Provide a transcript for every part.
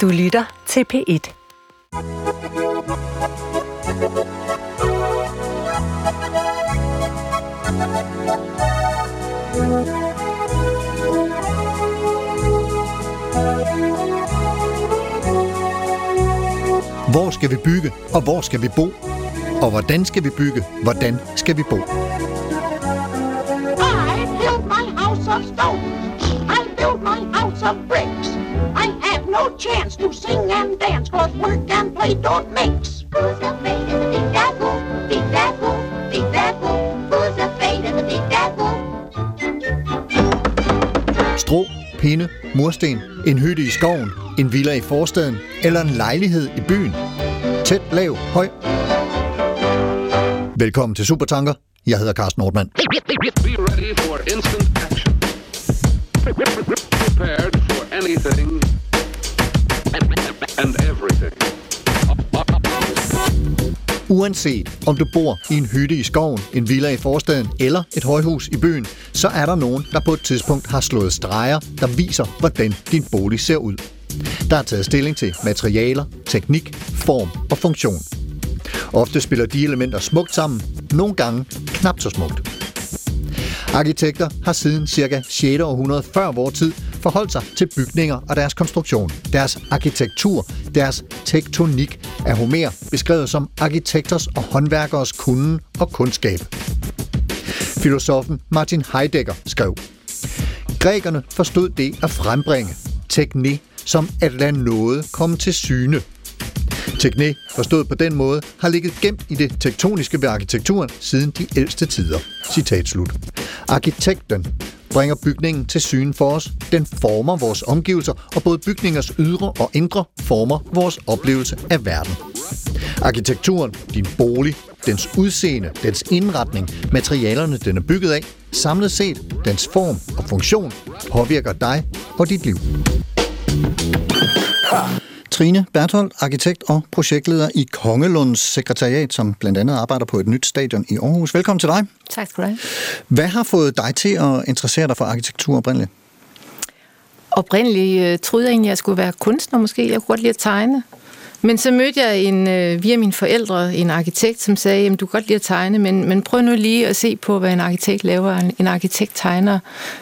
Du lytter til P1. Hvor skal vi bygge, og hvor skal vi bo? Og hvordan skal vi bygge, hvordan skal vi bo? Chance to sing and dance, cause work and play don't mix. Who's afraid of the big apple? Big apple, big apple. Who's afraid of the big apple? Strå, pinde, mursten, en hytte i skoven, en villa i forstaden eller en lejlighed i byen. Tæt, lav, høj. Velkommen til Supertanker. Jeg hedder Carsten Nordmann. Uanset om du bor i en hytte i skoven, en villa i forstaden eller et højhus i byen, så er der nogen, der på et tidspunkt har slået streger, der viser, hvordan din bolig ser ud. Der er taget stilling til materialer, teknik, form og funktion. Ofte spiller de elementer smukt sammen, nogle gange knap så smukt. Arkitekter har siden ca. 6. århundrede før vor tid forholdt sig til bygninger og deres konstruktion, deres arkitektur, deres tektonik af Homer beskrevet som arkitekters og håndværkeres kunden og kundskab. Filosofen Martin Heidegger skrev, Grækerne forstod det at frembringe, tekne, som at lade noget komme til syne. Tekne, forstået på den måde, har ligget gemt i det tektoniske ved arkitekturen siden de ældste tider. Citat slut. Arkitekten bringer bygningen til syne for os. Den former vores omgivelser, og både bygningers ydre og indre former vores oplevelse af verden. Arkitekturen, din bolig, dens udseende, dens indretning, materialerne, den er bygget af, samlet set, dens form og funktion, påvirker dig og dit liv. Trine Berthold, arkitekt og projektleder i Kongelunds sekretariat, som blandt andet arbejder på et nyt stadion i Aarhus. Velkommen til dig. Tak skal du have. Hvad har fået dig til at interessere dig for arkitektur oprindeligt? Oprindeligt øh, troede jeg egentlig, at jeg skulle være kunstner måske. Jeg kunne godt lide at tegne. Men så mødte jeg en, øh, via mine forældre en arkitekt, som sagde, at du kan godt lide at tegne, men, men prøv nu lige at se på, hvad en arkitekt laver. En, en arkitekt tegner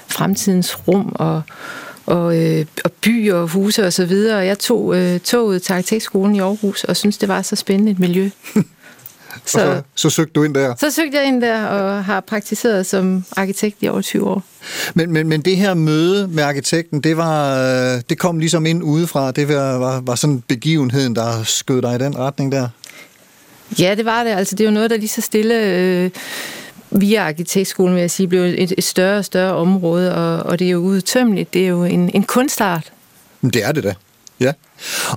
fremtidens rum og, og, øh, og byer og huse og så videre. Jeg tog øh, toget til arkitektskolen i Aarhus og synes det var så spændende et miljø. Så, så, så søgte du ind der. så søgte jeg ind der og har praktiseret som arkitekt i over 20 år. Men, men, men det her møde med arkitekten, det, var, øh, det kom ligesom ind udefra. Det var, var, var sådan begivenheden, der skød dig i den retning der. Ja, det var det. Altså, det er jo noget, der lige så stille øh, via arkitektskolen, vil jeg sige, blev et, et større og større område, og, og det er jo udtømmeligt. Det er jo en, en kunstart. Men det er det da. Ja.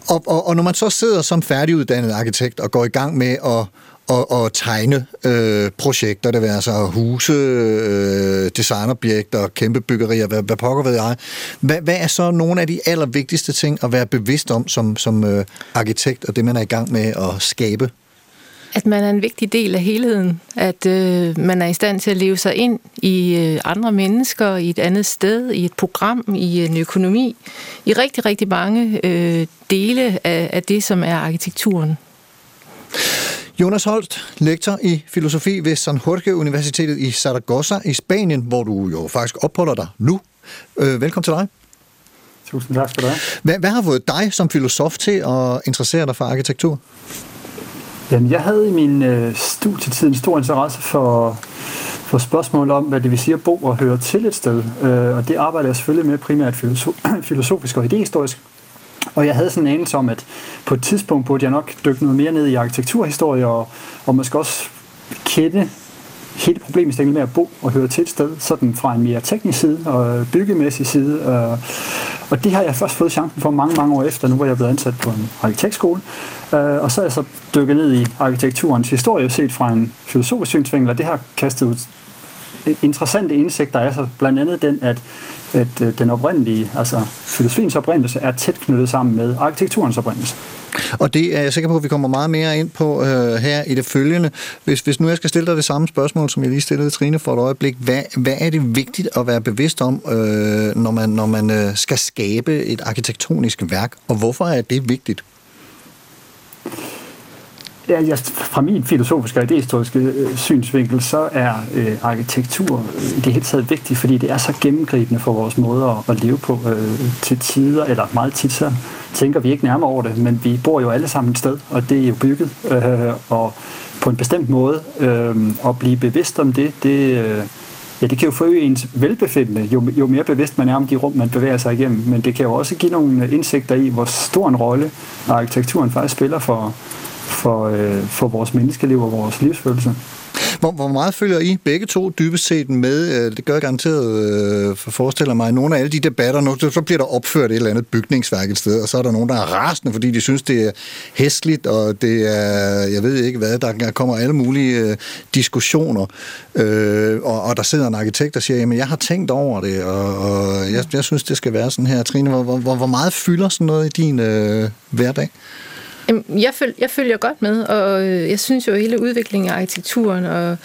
Og, og, og når man så sidder som færdiguddannet arkitekt og går i gang med at og, og tegne øh, projekter, det vil altså huse, øh, designobjekter, kæmpe byggerier, hvad, hvad pokker ved jeg. Hvad, hvad er så nogle af de allervigtigste ting at være bevidst om som, som øh, arkitekt, og det man er i gang med at skabe? At man er en vigtig del af helheden. At øh, man er i stand til at leve sig ind i øh, andre mennesker, i et andet sted, i et program, i en økonomi. I rigtig, rigtig mange øh, dele af, af det, som er arkitekturen. Jonas Holst, lektor i filosofi ved San Jorge Universitetet i Zaragoza i Spanien, hvor du jo faktisk opholder dig nu. Øh, velkommen til dig. Tusind tak skal du have. Hvad, hvad har fået dig som filosof til at interessere dig for arkitektur? Jamen, jeg havde i min øh, studietid en stor interesse for, for spørgsmål om, hvad det vil sige at bo og høre til et sted. Øh, og det arbejder jeg selvfølgelig med primært filosofisk og idehistorisk. Og jeg havde sådan en anelse om, at på et tidspunkt burde jeg nok dykke noget mere ned i arkitekturhistorie, og, og måske også kende hele problemstillingen med at bo og høre til et sted, sådan fra en mere teknisk side og byggemæssig side. Øh, og det har jeg først fået chancen for mange, mange år efter, nu hvor jeg er blevet ansat på en arkitektskole. Øh, og så er jeg så dykket ned i arkitekturens historie, set fra en filosofisk synsvinkel, og det har kastet ud interessante indsigter er så blandt andet den, at, at øh, den oprindelige, altså filosofiens oprindelse, er tæt knyttet sammen med arkitekturens oprindelse. Og det er jeg sikker på, at vi kommer meget mere ind på øh, her i det følgende. Hvis, hvis nu jeg skal stille dig det samme spørgsmål, som jeg lige stillede Trine for et øjeblik, hvad, hvad er det vigtigt at være bevidst om, øh, når man, når man øh, skal skabe et arkitektonisk værk, og hvorfor er det vigtigt? Ja, jeg, fra min filosofiske og idehistoriske øh, synsvinkel, så er øh, arkitektur øh, i det hele taget vigtigt, fordi det er så gennemgribende for vores måde at, at leve på øh, til tider, eller meget tit så tænker vi ikke nærmere over det, men vi bor jo alle sammen et sted, og det er jo bygget, øh, og på en bestemt måde, øh, at blive bevidst om det, det, øh, ja, det kan jo forøge ens velbefindende, jo, jo mere bevidst man er om de rum, man bevæger sig igennem, men det kan jo også give nogle indsigter i, hvor stor en rolle arkitekturen faktisk spiller for, for, øh, for vores menneskeliv og vores livsfølelse. Hvor, hvor meget følger I begge to dybest set med? Øh, det gør jeg garanteret, øh, forestiller mig, nogle af alle de debatter, nu, så bliver der opført et eller andet bygningsværk et sted, og så er der nogen, der er rasende, fordi de synes, det er hæsligt, og det er, jeg ved ikke hvad, der kommer alle mulige øh, diskussioner, øh, og, og der sidder en arkitekt, der siger, jamen jeg har tænkt over det, og, og jeg, jeg synes, det skal være sådan her. Trine, hvor, hvor, hvor meget fylder sådan noget i din øh, hverdag? Jeg, føl, jeg følger godt med, og øh, jeg synes jo, at hele udviklingen af arkitekturen og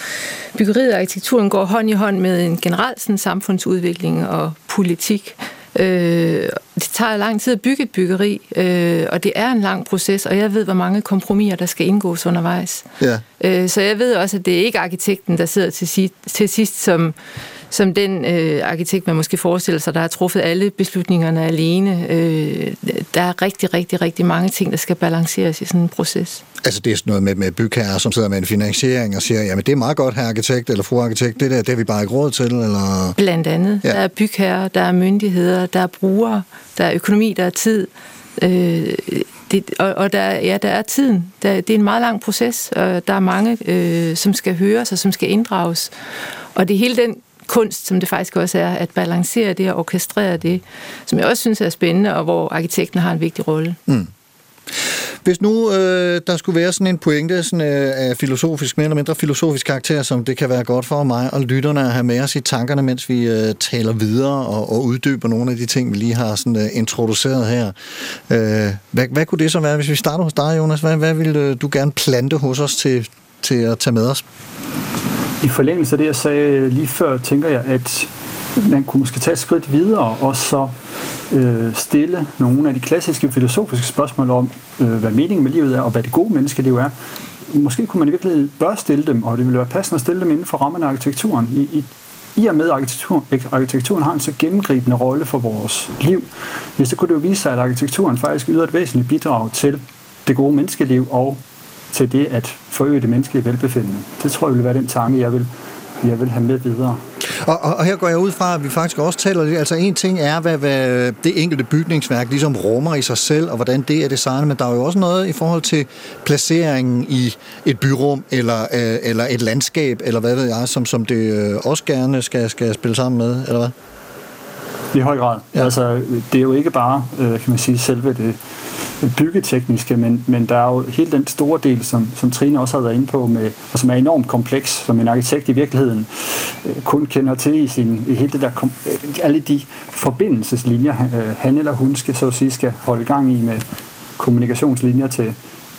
byggeriet af arkitekturen går hånd i hånd med en generel sådan, samfundsudvikling og politik. Øh, det tager lang tid at bygge et byggeri, øh, og det er en lang proces, og jeg ved, hvor mange kompromiser, der skal indgås undervejs. Ja. Øh, så jeg ved også, at det er ikke arkitekten, der sidder til, sidst, til sidst som som den øh, arkitekt, man måske forestiller sig, der har truffet alle beslutningerne alene. Øh, der er rigtig, rigtig, rigtig mange ting, der skal balanceres i sådan en proces. Altså det er sådan noget med, med bygherrer, som sidder med en finansiering og siger, jamen det er meget godt, her arkitekt eller fru arkitekt, det der, det har vi bare ikke råd til, eller... Blandt andet. Ja. Der er bygherrer, der er myndigheder, der er brugere, der er økonomi, der er tid. Øh, det, og, og der, ja, der er tiden. Der, det er en meget lang proces, og der er mange, øh, som skal høres og som skal inddrages. Og det er hele den kunst, som det faktisk også er, at balancere det og orkestrere det, som jeg også synes er spændende, og hvor arkitekten har en vigtig rolle. Mm. Hvis nu øh, der skulle være sådan en pointe sådan, øh, af filosofisk, mere eller mindre filosofisk karakter, som det kan være godt for mig og lytterne at have med os i tankerne, mens vi øh, taler videre og, og uddyber nogle af de ting, vi lige har sådan, øh, introduceret her. Øh, hvad, hvad kunne det så være, hvis vi starter hos dig, Jonas? Hvad, hvad ville øh, du gerne plante hos os til, til at tage med os? I forlængelse af det, jeg sagde lige før, tænker jeg, at man kunne måske tage et skridt videre og så øh, stille nogle af de klassiske filosofiske spørgsmål om, øh, hvad meningen med livet er, og hvad det gode menneskeliv er. Måske kunne man i virkeligheden bør stille dem, og det ville være passende at stille dem inden for rammerne af arkitekturen. I, i, i og med at arkitektur, arkitekturen har en så gennemgribende rolle for vores liv, hvis så kunne det jo vise sig, at arkitekturen faktisk yder et væsentligt bidrag til det gode menneskeliv og til det at forøge det menneskelige velbefindende. Det tror jeg vil være den tanke, jeg vil, jeg vil have med videre. Og, og, og her går jeg ud fra, at vi faktisk også taler lidt. Altså en ting er, hvad, hvad det enkelte bygningsværk ligesom rummer i sig selv, og hvordan det er designet, men der er jo også noget i forhold til placeringen i et byrum, eller, øh, eller et landskab, eller hvad ved jeg, som, som det øh, også gerne skal, skal spille sammen med, eller hvad? I høj grad. Ja. Altså, det er jo ikke bare, øh, kan man sige, selve det byggetekniske, men, men der er jo hele den store del, som, som Trine også har været inde på, med, og som er enormt kompleks, som en arkitekt i virkeligheden øh, kun kender til i, sin, i hele det der, øh, alle de forbindelseslinjer, øh, han eller hun skal, så at sige, skal holde gang i med kommunikationslinjer til,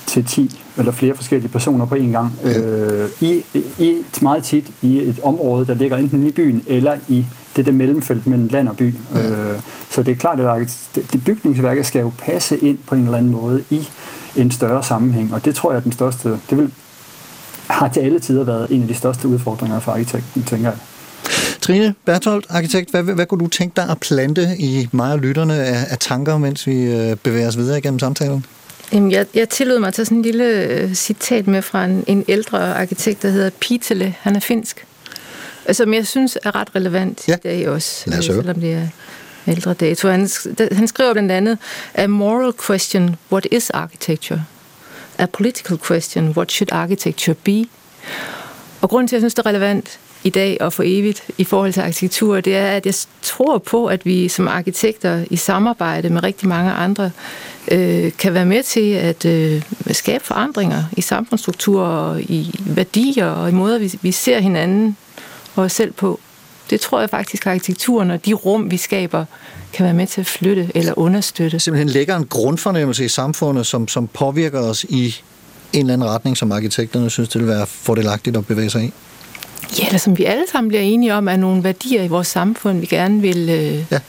til 10 eller flere forskellige personer på en gang. Øh, i, i, meget tit i et område, der ligger enten i byen eller i det der mellemfelt mellem land og by. Ja. Øh, så det er klart, at det bygningsværket skal jo passe ind på en eller anden måde i en større sammenhæng, og det tror jeg er den største, det vil, har til alle tider været en af de største udfordringer for arkitekten, tænker jeg. Trine Bertholdt, arkitekt, hvad, hvad kunne du tænke dig at plante i mig og lytterne af, af tanker, mens vi øh, bevæger os videre igennem samtalen? Jamen, jeg, jeg tillod mig at tage sådan en lille øh, citat med fra en, en ældre arkitekt, der hedder Pitele. Han er finsk som jeg synes er ret relevant ja. i dag også, Lad os øh, selvom det er ældre dato. Han, han skriver blandt andet, A moral question, what is architecture? A political question, what should architecture be? Og grunden til, at jeg synes, det er relevant i dag og for evigt i forhold til arkitektur, det er, at jeg tror på, at vi som arkitekter i samarbejde med rigtig mange andre øh, kan være med til at øh, skabe forandringer i samfundsstrukturer og i værdier og i måder, vi, vi ser hinanden og os selv på. Det tror jeg faktisk, at arkitekturen og de rum, vi skaber, kan være med til at flytte eller understøtte. Simpelthen lægger en grundfornemmelse i samfundet, som, som påvirker os i en eller anden retning, som arkitekterne synes, det vil være fordelagtigt at bevæge sig i. Ja, eller som vi alle sammen bliver enige om, er nogle værdier i vores samfund, vi gerne vil, øh, ja.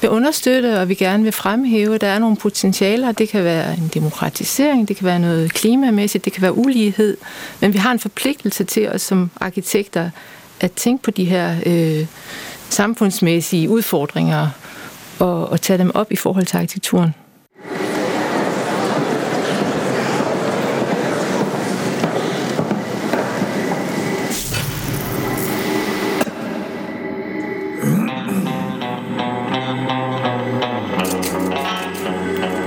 vil understøtte, og vi gerne vil fremhæve. Der er nogle potentialer. Det kan være en demokratisering, det kan være noget klimamæssigt, det kan være ulighed. Men vi har en forpligtelse til os som arkitekter at tænke på de her øh, samfundsmæssige udfordringer og, og tage dem op i forhold til arkitekturen.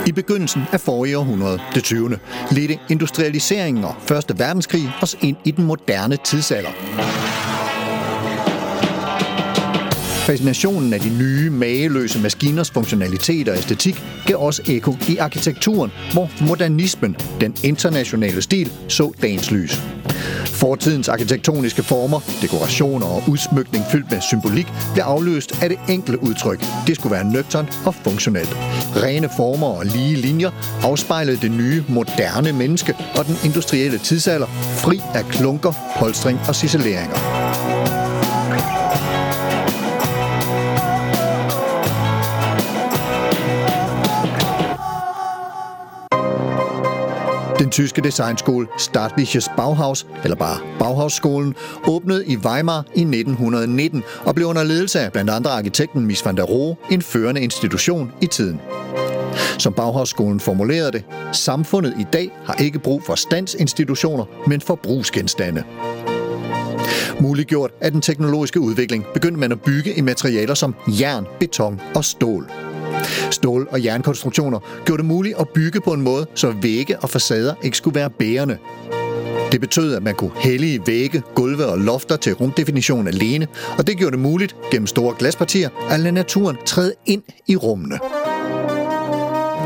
I begyndelsen af forrige århundrede, det 20. ledte industrialiseringen og Første Verdenskrig os ind i den moderne tidsalder. Fascinationen af de nye, mageløse maskiners funktionalitet og æstetik gav også eko i arkitekturen, hvor modernismen, den internationale stil, så dagens lys. Fortidens arkitektoniske former, dekorationer og udsmykning fyldt med symbolik blev afløst af det enkle udtryk. Det skulle være nøgternt og funktionelt. Rene former og lige linjer afspejlede det nye, moderne menneske og den industrielle tidsalder, fri af klunker, polstring og ciseleringer. Tyske designskole Staatliches Bauhaus, eller bare Bauhausskolen, åbnede i Weimar i 1919 og blev under ledelse af blandt andre arkitekten Mies van der Rohe en førende institution i tiden. Som Bauhausskolen formulerede det, samfundet i dag har ikke brug for standsinstitutioner, men for brugsgenstande. Muliggjort af den teknologiske udvikling begyndte man at bygge i materialer som jern, beton og stål. Stål- og jernkonstruktioner gjorde det muligt at bygge på en måde, så vægge og facader ikke skulle være bærende. Det betød, at man kunne hælde i vægge, gulve og lofter til rumdefinition alene, og det gjorde det muligt gennem store glaspartier at lade naturen træde ind i rummene.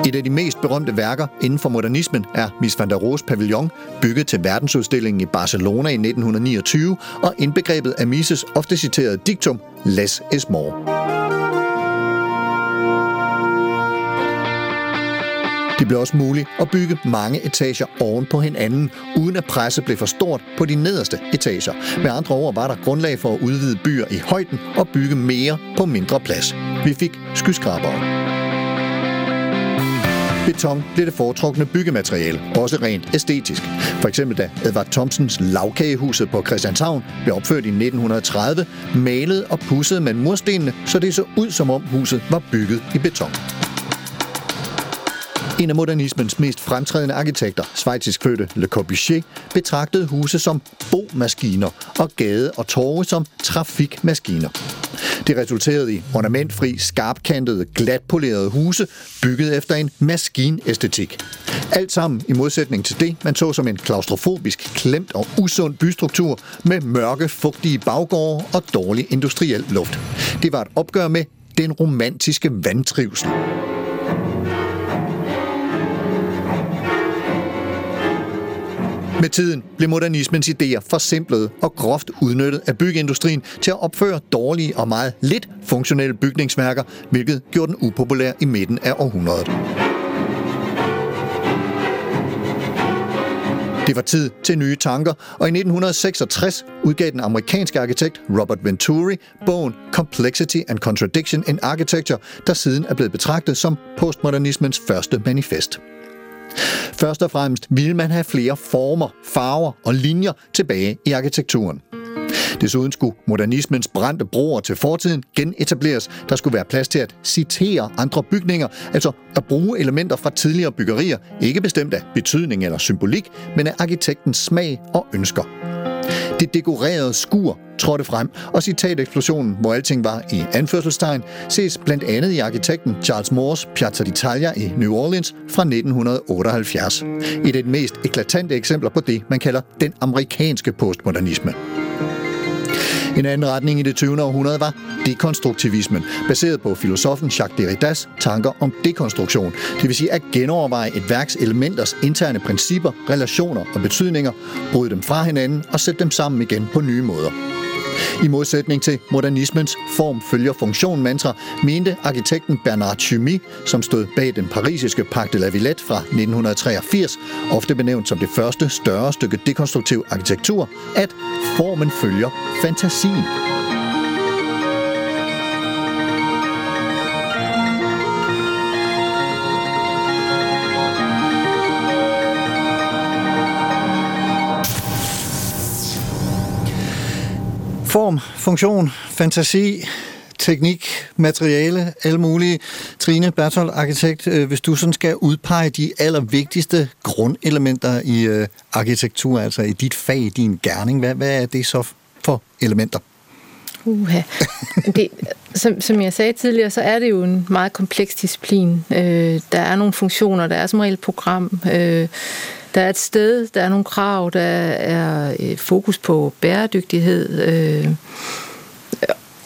Et af de mest berømte værker inden for modernismen er Mies van der Rohes pavillon, bygget til verdensudstillingen i Barcelona i 1929 og indbegrebet af Mises ofte citerede diktum Less is more. Det blev også muligt at bygge mange etager oven på hinanden, uden at presset blev for stort på de nederste etager. Med andre ord var der grundlag for at udvide byer i højden og bygge mere på mindre plads. Vi fik skyskrabere. Beton blev det foretrukne byggemateriale, også rent æstetisk. For eksempel da Edvard Thomsens lavkagehuset på Christianshavn blev opført i 1930, malede og pussede man murstenene, så det så ud som om huset var bygget i beton. En af modernismens mest fremtrædende arkitekter, svejtisk fødte Le Corbusier, betragtede huse som bomaskiner og gade og torve som trafikmaskiner. Det resulterede i ornamentfri, skarpkantede, glatpolerede huse, bygget efter en maskinæstetik. Alt sammen i modsætning til det, man så som en klaustrofobisk, klemt og usund bystruktur med mørke, fugtige baggårde og dårlig industriel luft. Det var et opgør med den romantiske vandtrivsel. Med tiden blev modernismens idéer forsimplet og groft udnyttet af byggeindustrien til at opføre dårlige og meget lidt funktionelle bygningsværker, hvilket gjorde den upopulær i midten af århundredet. Det var tid til nye tanker, og i 1966 udgav den amerikanske arkitekt Robert Venturi bogen Complexity and Contradiction in Architecture, der siden er blevet betragtet som postmodernismens første manifest. Først og fremmest ville man have flere former, farver og linjer tilbage i arkitekturen. Desuden skulle modernismens brændte broer til fortiden genetableres. Der skulle være plads til at citere andre bygninger, altså at bruge elementer fra tidligere byggerier, ikke bestemt af betydning eller symbolik, men af arkitektens smag og ønsker. Det dekorerede skur trådte frem, og citateksplosionen, hvor alting var i anførselstegn, ses blandt andet i arkitekten Charles Moores Piazza d'Italia i New Orleans fra 1978. Et af de mest eklatante eksempler på det, man kalder den amerikanske postmodernisme. En anden retning i det 20. århundrede var dekonstruktivismen, baseret på filosofen Jacques Derridas tanker om dekonstruktion, det vil sige at genoverveje et værks elementers interne principper, relationer og betydninger, bryde dem fra hinanden og sætte dem sammen igen på nye måder. I modsætning til modernismens form følger funktion mantra, mente arkitekten Bernard Chimy, som stod bag den parisiske Parc de la Villette fra 1983, ofte benævnt som det første større stykke dekonstruktiv arkitektur, at formen følger fantasien. Form, funktion, fantasi, teknik, materiale, alle mulige. Trine Berthold, arkitekt, øh, hvis du sådan skal udpege de allervigtigste grundelementer i øh, arkitektur, altså i dit fag, i din gerning, hvad, hvad er det så for elementer? Uha. Det, som, som jeg sagde tidligere, så er det jo en meget kompleks disciplin. Øh, der er nogle funktioner, der er som regel et program, øh, der er et sted, der er nogle krav, der er et fokus på bæredygtighed, øh,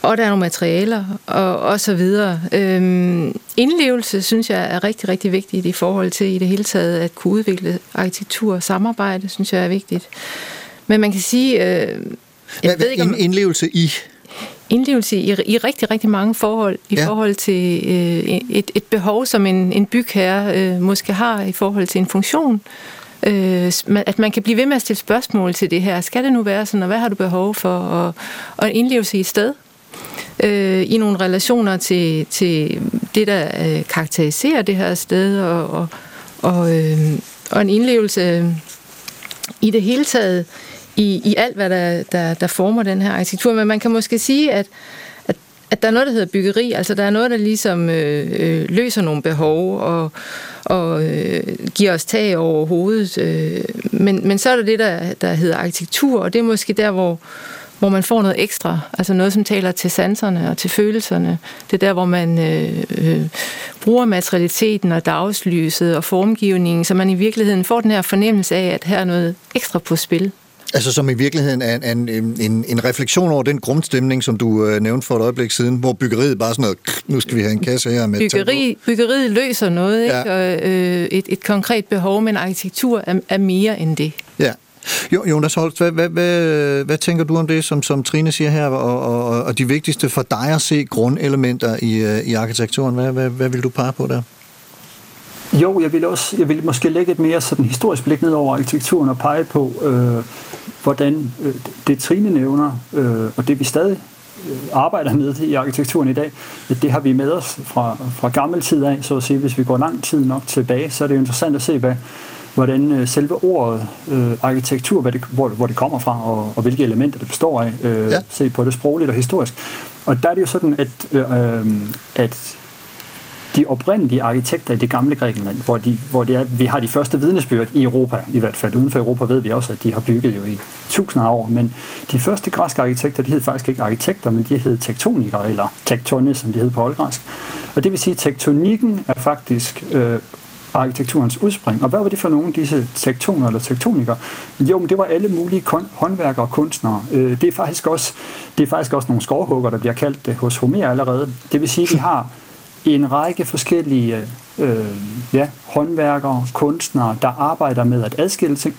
og der er nogle materialer, og, og så videre. Øhm, indlevelse, synes jeg, er rigtig, rigtig vigtigt i forhold til i det hele taget at kunne udvikle arkitektur og samarbejde, synes jeg er vigtigt. Men man kan sige... Øh, jeg Hvad, ved ikke, om, indlevelse i? indlevelse i, i rigtig, rigtig mange forhold, i ja. forhold til øh, et, et behov, som en, en bygherre øh, måske har i forhold til en funktion. Øh, at man kan blive ved med at stille spørgsmål til det her. Skal det nu være sådan, og hvad har du behov for? Og, og en indlevelse i et sted. Øh, I nogle relationer til, til det, der øh, karakteriserer det her sted, og, og, og, øh, og en indlevelse øh, i det hele taget i, i alt, hvad der, der, der former den her arkitektur. Men man kan måske sige, at, at, der er noget, der hedder byggeri. Altså, der er noget, der ligesom øh, øh, løser nogle behov og, og øh, giver os tag over hovedet. Øh, men, men så er der det, der, der hedder arkitektur, og det er måske der, hvor, hvor man får noget ekstra, altså noget, som taler til sanserne og til følelserne. Det er der, hvor man øh, øh, bruger materialiteten og dagslyset og formgivningen, så man i virkeligheden får den her fornemmelse af, at her er noget ekstra på spil. Altså som i virkeligheden er en, en, en, en refleksion over den grundstemning, som du øh, nævnte for et øjeblik siden, hvor byggeriet bare sådan noget, nu skal vi have en kasse her med Byggeri, byggeriet løser noget, ikke? Ja. Og, øh, et, et konkret behov, men arkitektur er, er mere end det. Ja. Jo, Jonas Holst, hvad, hvad, hvad, hvad tænker du om det, som, som Trine siger her, og, og, og de vigtigste for dig at se grundelementer i, øh, i arkitekturen? Hvad, hvad, hvad vil du pege på der? Jo, jeg vil også, jeg vil måske lægge et mere sådan historisk blik ned over arkitekturen og pege på, øh, hvordan øh, det Trine nævner, øh, og det vi stadig øh, arbejder med i arkitekturen i dag, det har vi med os fra, fra gammel tid af, så at sige, hvis vi går lang tid nok tilbage, så er det jo interessant at se, hvad, hvordan øh, selve ordet øh, arkitektur, hvad det, hvor, hvor det kommer fra, og, og hvilke elementer det består af, øh, Ja. ja. se på det sprogligt og historisk. Og der er det jo sådan, at, øh, øh, at de oprindelige arkitekter i det gamle Grækenland, hvor, de, hvor det er, vi har de første vidnesbyrd i Europa, i hvert fald uden for Europa ved vi også, at de har bygget jo i tusinder af år, men de første græske arkitekter, de hed faktisk ikke arkitekter, men de hed tektonikere, eller tektones, som de hed på oldgræsk. Og det vil sige, at tektonikken er faktisk øh, arkitekturens udspring. Og hvad var det for nogle af disse tektoner eller tektonikere? Jo, men det var alle mulige håndværkere og kunstnere. Øh, det, er faktisk også, det er faktisk også nogle skovhugger, der bliver kaldt det hos Homer allerede. Det vil sige, at vi har en række forskellige øh, ja, håndværkere, kunstnere, der arbejder med at adskille ting.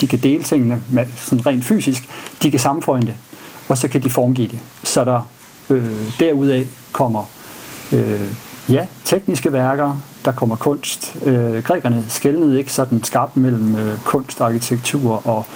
De kan dele tingene med, sådan rent fysisk. De kan sammenføje det, og så kan de formgive det. Så der øh, derudaf kommer øh, ja, tekniske værker, der kommer kunst. Øh, grækerne skældnede ikke sådan skarpt mellem øh, kunst, arkitektur og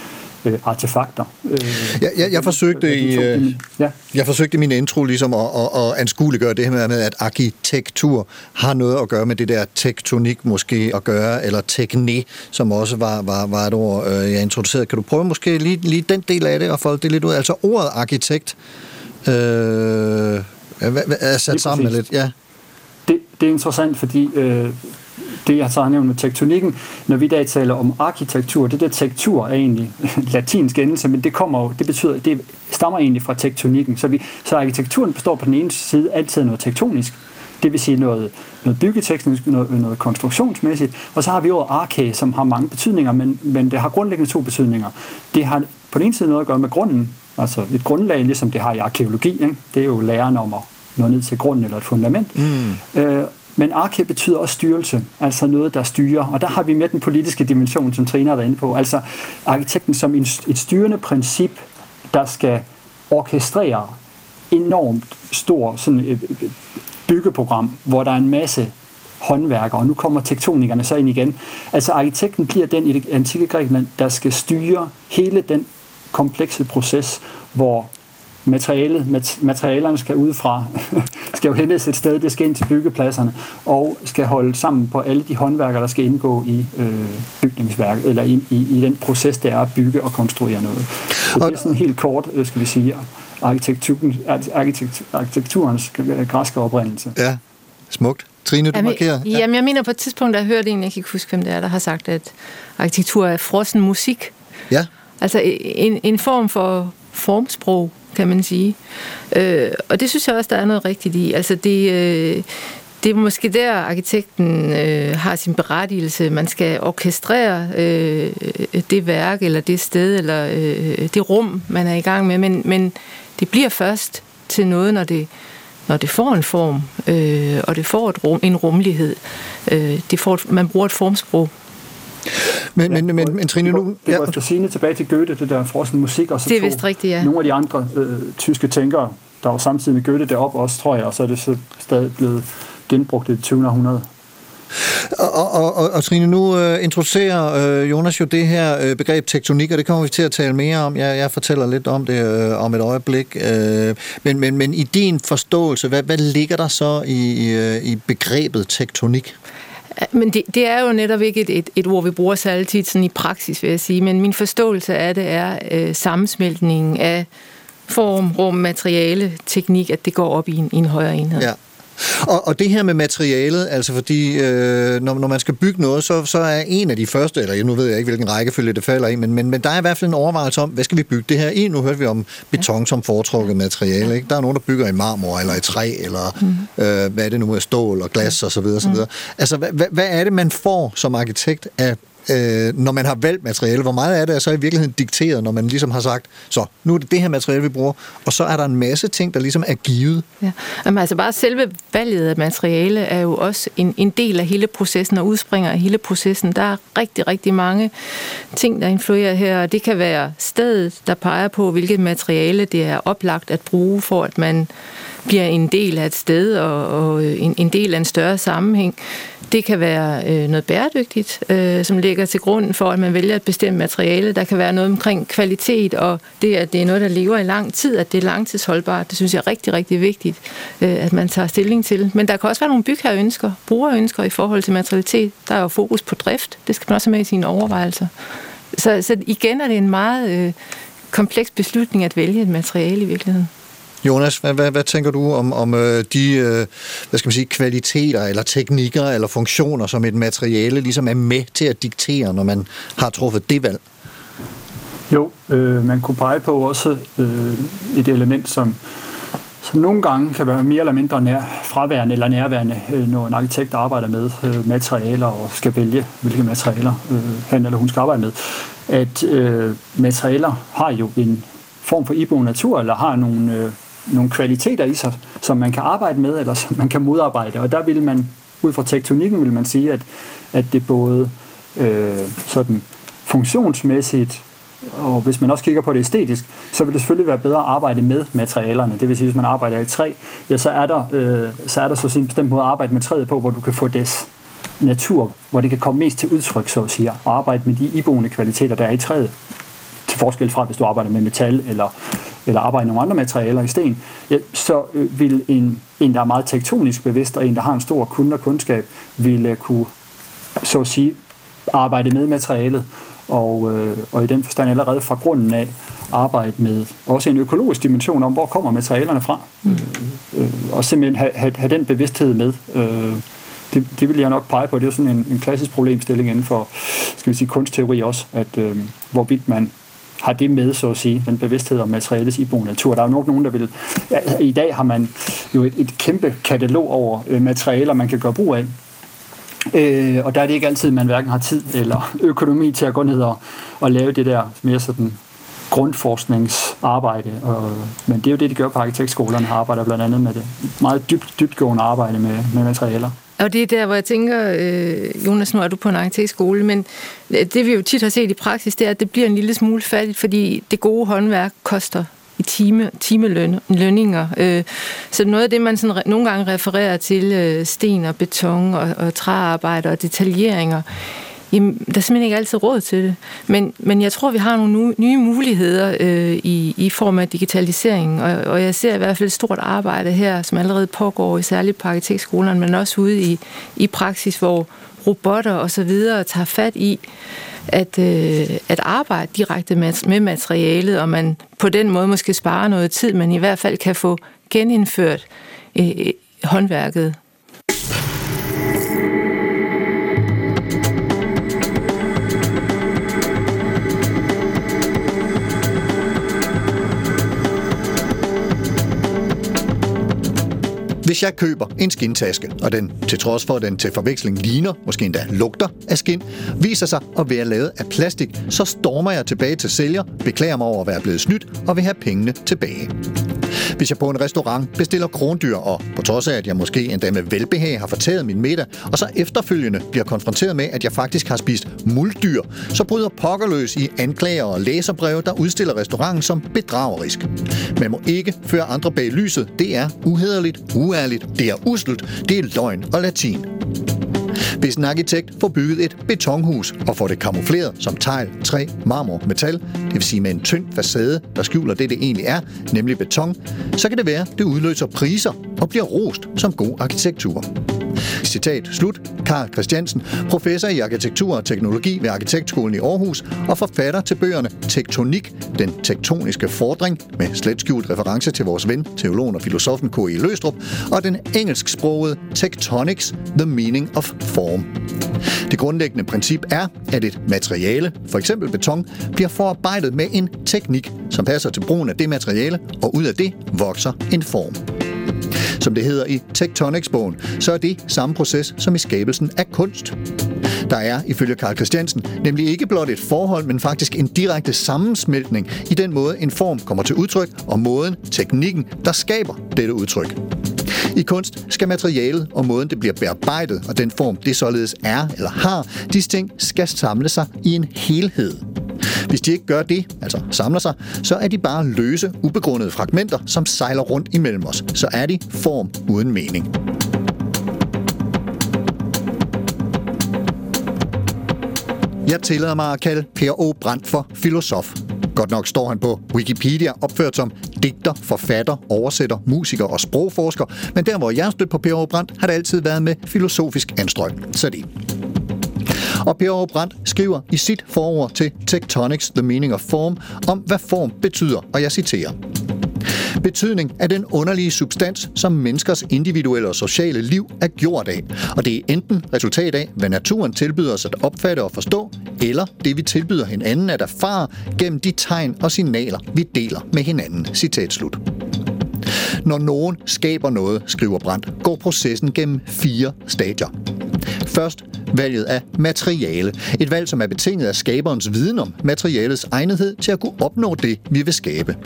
øh, artefakter. Øh, Jeg, jeg, jeg forsøgte i... Øh, ja. Jeg forsøgte i min intro ligesom at, at, at anskueliggøre det her med, at arkitektur har noget at gøre med det der tektonik måske at gøre, eller tekne, som også var, var, var et ord, øh, jeg introducerede. Kan du prøve måske lige, lige den del af det og folde det lidt ud? Altså ordet arkitekt øh, er sat sammen lidt. Ja. det, det er interessant, fordi øh, det, jeg så har nævnt med tektonikken, når vi i dag taler om arkitektur, det der tektur er egentlig latinsk endelse, men det kommer jo, det betyder, det stammer egentlig fra tektonikken. Så, vi, så arkitekturen består på den ene side altid noget tektonisk, det vil sige noget, noget byggeteknisk, noget, noget konstruktionsmæssigt, og så har vi ordet arke, som har mange betydninger, men, men det har grundlæggende to betydninger. Det har på den ene side noget at gøre med grunden, altså et grundlag, ligesom det har i arkeologi, ikke? det er jo læren om at nå ned til grunden eller et fundament. Mm. Øh, men arke betyder også styrelse, altså noget, der styrer. Og der har vi med den politiske dimension, som Trine har været inde på. Altså arkitekten som et styrende princip, der skal orkestrere enormt stor sådan et byggeprogram, hvor der er en masse håndværkere, og nu kommer tektonikerne så ind igen. Altså arkitekten bliver den i det antikke Grækenland, der skal styre hele den komplekse proces, hvor materialet, mat, materialerne skal udefra, skal jo hentes et sted, det skal ind til byggepladserne, og skal holde sammen på alle de håndværkere, der skal indgå i øh, bygningsværk, eller i, i, i den proces, der er at bygge og konstruere noget. Så det er sådan helt kort, øh, skal vi sige, arkitekturen, arkitekt, arkitekturens græske oprindelse. Ja, smukt. Trine, du Jamen, markerer. Ja. Jamen, jeg mener på et tidspunkt, der jeg hørte en, jeg kan ikke huske, hvem det er, der har sagt, at arkitektur er frossen musik. ja. Altså en, en form for formsprog, kan man sige. Øh, og det synes jeg også, der er noget rigtigt i. Altså det, øh, det er måske der, arkitekten øh, har sin berettigelse. Man skal orkestrere øh, det værk, eller det sted, eller øh, det rum, man er i gang med. Men, men det bliver først til noget, når det, når det får en form, øh, og det får et rum, en rummelighed. Øh, det får, et- man bruger et formsprog. Men, men, men, men Trine, nu... Det Ja, efter sigende tilbage til Goethe, det der frossen musik, og så Det er vist rigtigt, ja. nogle af de andre øh, tyske tænkere, der var samtidig med Goethe deroppe også, tror jeg, og så er det så stadig blevet genbrugt i det 20. århundrede. Og, og, og, og Trine, nu øh, introducerer øh, Jonas jo det her øh, begreb tektonik, og det kommer vi til at tale mere om. Jeg, jeg fortæller lidt om det øh, om et øjeblik. Øh, men, men, men i din forståelse, hvad, hvad ligger der så i, i, øh, i begrebet tektonik? Men det, det er jo netop ikke et, et, et ord, vi bruger særlig tit sådan i praksis, vil jeg sige. Men min forståelse af det er øh, sammensmeltningen af form, rum, materiale, teknik, at det går op i en, i en højere enhed. Ja. Og, og det her med materialet, altså fordi øh, når, når man skal bygge noget, så, så er en af de første, eller nu ved jeg ikke, hvilken rækkefølge det falder i, men, men, men der er i hvert fald en overvejelse om, hvad skal vi bygge det her i? Nu hørte vi om beton som foretrukket materiale. Ikke? Der er nogen, der bygger i marmor, eller i træ, eller mm. øh, hvad er det nu, stål og glas osv. osv. Mm. Altså, hvad, hvad, hvad er det, man får som arkitekt af øh, når man har valgt materiale, hvor meget af det er så i virkeligheden dikteret, når man ligesom har sagt, så nu er det det her materiale, vi bruger, og så er der en masse ting, der ligesom er givet. Ja. Jamen, altså bare selve valget af materiale er jo også en, en del af hele processen og udspringer af hele processen. Der er rigtig, rigtig mange ting, der influerer her, og det kan være stedet, der peger på, hvilket materiale det er oplagt at bruge, for at man bliver en del af et sted og, og øh, en, en del af en større sammenhæng. Det kan være øh, noget bæredygtigt, øh, som ligger til grund for, at man vælger et bestemt materiale. Der kan være noget omkring kvalitet, og det, at det er noget, der lever i lang tid, at det er langtidsholdbart. Det synes jeg er rigtig, rigtig vigtigt, øh, at man tager stilling til. Men der kan også være nogle bygherreønsker, brugerønsker i forhold til materialitet. Der er jo fokus på drift. Det skal man også have med i sine overvejelser. Så, så igen er det en meget øh, kompleks beslutning at vælge et materiale i virkeligheden. Jonas, hvad, hvad, hvad tænker du om, om øh, de øh, hvad skal man sige, kvaliteter eller teknikker eller funktioner, som et materiale ligesom er med til at diktere, når man har truffet det valg? Jo, øh, man kunne pege på også øh, et element, som, som nogle gange kan være mere eller mindre nær, fraværende eller nærværende, øh, når en arkitekt arbejder med øh, materialer og skal vælge, hvilke materialer øh, han eller hun skal arbejde med. At øh, materialer har jo en form for iboende natur, eller har nogle, øh, nogle kvaliteter i sig, som man kan arbejde med, eller som man kan modarbejde. Og der vil man, ud fra tektonikken, vil man sige, at, at det både øh, sådan funktionsmæssigt, og hvis man også kigger på det æstetisk, så vil det selvfølgelig være bedre at arbejde med materialerne. Det vil sige, hvis man arbejder i træ, ja, så er der, øh, så er der så en bestemt måde at arbejde med træet på, hvor du kan få des natur, hvor det kan komme mest til udtryk, så at sige, og arbejde med de iboende kvaliteter, der er i træet, til forskel fra, hvis du arbejder med metal eller, eller arbejde med nogle andre materialer i sten, ja, så øh, vil en, en, der er meget tektonisk bevidst, og en, der har en stor kunde og kundskab, vil øh, kunne, så at sige, arbejde med materialet, og, øh, og i den forstand allerede fra grunden af arbejde med også en økologisk dimension om, hvor kommer materialerne fra, mm. øh, og simpelthen have, have, have den bevidsthed med. Øh, det, det vil jeg nok pege på. Det er jo sådan en, en klassisk problemstilling inden for skal vi sige, kunstteori også, at øh, hvorvidt man har det med, så at sige, den bevidsthed om materialets iboende natur. Der er jo nok nogen, der vil... Ja, I dag har man jo et, et kæmpe katalog over øh, materialer, man kan gøre brug af. Øh, og der er det ikke altid, man hverken har tid eller økonomi til at gå ned og, og lave det der mere sådan grundforskningsarbejde. Og, men det er jo det, de gør på arkitektskolerne, har arbejder blandt andet med det. Meget dybt, dybtgående arbejde med, med materialer. Og det er der, hvor jeg tænker, øh, Jonas, nu er du på en arkitektskole, men øh, det vi jo tit har set i praksis, det er, at det bliver en lille smule fattigt, fordi det gode håndværk koster i time, timelønninger. Øh, så noget af det, man sådan, nogle gange refererer til, øh, sten og beton og, og træarbejde og detaljeringer, jamen, der er simpelthen ikke altid råd til det. Men, men jeg tror, vi har nogle nye muligheder øh, i, i form af digitalisering, og, og jeg ser i hvert fald et stort arbejde her, som allerede pågår, i særligt på arkitektskolerne, men også ude i, i praksis, hvor robotter og så videre tager fat i at, øh, at arbejde direkte med, med materialet, og man på den måde måske sparer noget tid, men i hvert fald kan få genindført øh, håndværket Hvis jeg køber en skintaske, og den til trods for, at den til forveksling ligner, måske endda lugter af skin, viser sig at være lavet af plastik, så stormer jeg tilbage til sælger, beklager mig over at være blevet snydt og vil have pengene tilbage. Hvis jeg på en restaurant bestiller krondyr, og på trods af, at jeg måske endda med velbehag har fortæret min middag, og så efterfølgende bliver konfronteret med, at jeg faktisk har spist muldyr, så bryder pokkerløs i anklager og læserbreve, der udstiller restauranten som bedragerisk. Man må ikke føre andre bag lyset. Det er uhederligt, uærligt, det er usselt, det er løgn og latin. Hvis en arkitekt får bygget et betonhus og får det kamufleret som tegl, træ, marmor, metal, det vil sige med en tynd facade, der skjuler det, det egentlig er, nemlig beton, så kan det være, det udløser priser og bliver rost som god arkitektur. Citat slut. Karl Christiansen, professor i arkitektur og teknologi ved Arkitektskolen i Aarhus og forfatter til bøgerne Tektonik, den tektoniske fordring, med slet skjult reference til vores ven, teologen og filosofen K.E. Løstrup, og den engelsksprogede Tectonics, The Meaning of Form. Det grundlæggende princip er, at et materiale, for eksempel beton, bliver forarbejdet med en teknik, som passer til brugen af det materiale, og ud af det vokser en form. Som det hedder i Tectonics-bogen, så er det samme proces som i skabelsen af kunst. Der er, ifølge Karl Christiansen, nemlig ikke blot et forhold, men faktisk en direkte sammensmeltning i den måde, en form kommer til udtryk, og måden, teknikken, der skaber dette udtryk. I kunst skal materialet og måden, det bliver bearbejdet, og den form, det således er eller har, disse ting skal samle sig i en helhed. Hvis de ikke gør det, altså samler sig, så er de bare løse, ubegrundede fragmenter, som sejler rundt imellem os. Så er de form uden mening. Jeg tillader mig at kalde Per O. Brandt for filosof. Godt nok står han på Wikipedia opført som digter, forfatter, oversætter, musiker og sprogforsker, men der hvor jeg stødt på Per O. Brandt, har det altid været med filosofisk anstrøg. Så det. Og Per Brandt skriver i sit forord til Tectonics The Meaning of Form om, hvad form betyder, og jeg citerer. Betydning er den underlige substans, som menneskers individuelle og sociale liv er gjort af, og det er enten resultat af, hvad naturen tilbyder os at opfatte og forstå, eller det vi tilbyder hinanden at erfare gennem de tegn og signaler, vi deler med hinanden. Citat slut. Når nogen skaber noget, skriver Brandt, går processen gennem fire stadier. Først valget af materiale. Et valg, som er betinget af skaberens viden om materialets egnethed til at kunne opnå det, vi vil skabe.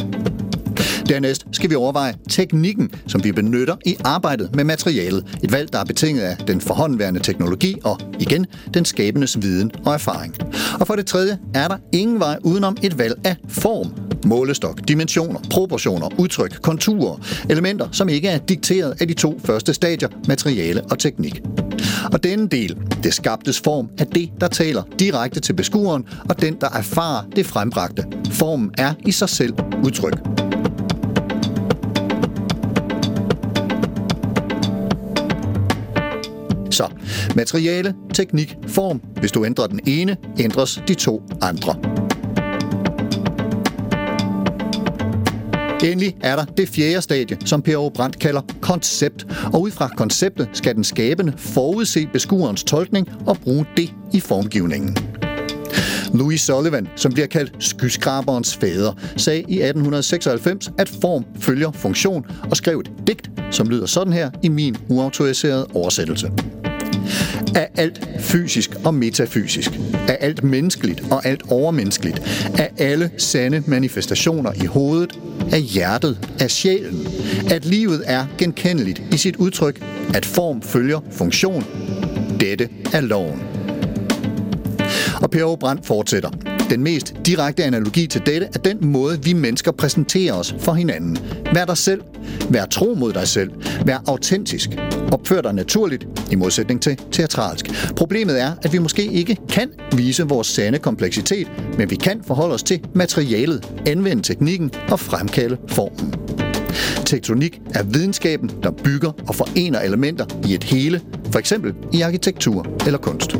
Dernæst skal vi overveje teknikken, som vi benytter i arbejdet med materialet. Et valg, der er betinget af den forhåndværende teknologi og igen den skabendes viden og erfaring. Og for det tredje er der ingen vej udenom et valg af form. Målestok, dimensioner, proportioner, udtryk, konturer, elementer, som ikke er dikteret af de to første stadier, materiale og teknik. Og denne del, det skabtes form, er det, der taler direkte til beskueren, og den, der erfarer det frembragte. Formen er i sig selv udtryk. Så materiale, teknik, form. Hvis du ændrer den ene, ændres de to andre. Endelig er der det fjerde stadie, som Per Brandt kalder koncept. Og ud fra konceptet skal den skabende forudse beskuerens tolkning og bruge det i formgivningen. Louis Sullivan, som bliver kaldt skyskraberens fader, sagde i 1896, at form følger funktion og skrev et digt, som lyder sådan her i min uautoriserede oversættelse. Af alt fysisk og metafysisk, af alt menneskeligt og alt overmenneskeligt, af alle sande manifestationer i hovedet, af hjertet, af sjælen, at livet er genkendeligt i sit udtryk, at form følger funktion. Dette er loven. Og Per Brandt fortsætter. Den mest direkte analogi til dette er den måde, vi mennesker præsenterer os for hinanden. Vær dig selv. Vær tro mod dig selv. Vær autentisk. Opfør dig naturligt, i modsætning til teatralsk. Problemet er, at vi måske ikke kan vise vores sande kompleksitet, men vi kan forholde os til materialet, anvende teknikken og fremkalde formen. Tektonik er videnskaben, der bygger og forener elementer i et hele, for eksempel i arkitektur eller kunst.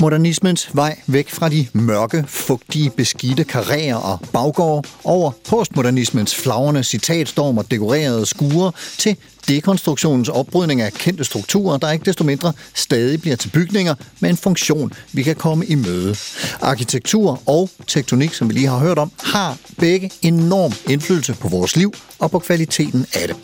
Modernismens vej væk fra de mørke, fugtige, beskidte karrierer og baggårde over postmodernismens flagrende citatstorm og dekorerede skure til dekonstruktionens opbrydning af kendte strukturer, der ikke desto mindre stadig bliver til bygninger med en funktion, vi kan komme i møde. Arkitektur og tektonik, som vi lige har hørt om, har begge enorm indflydelse på vores liv og på kvaliteten af det.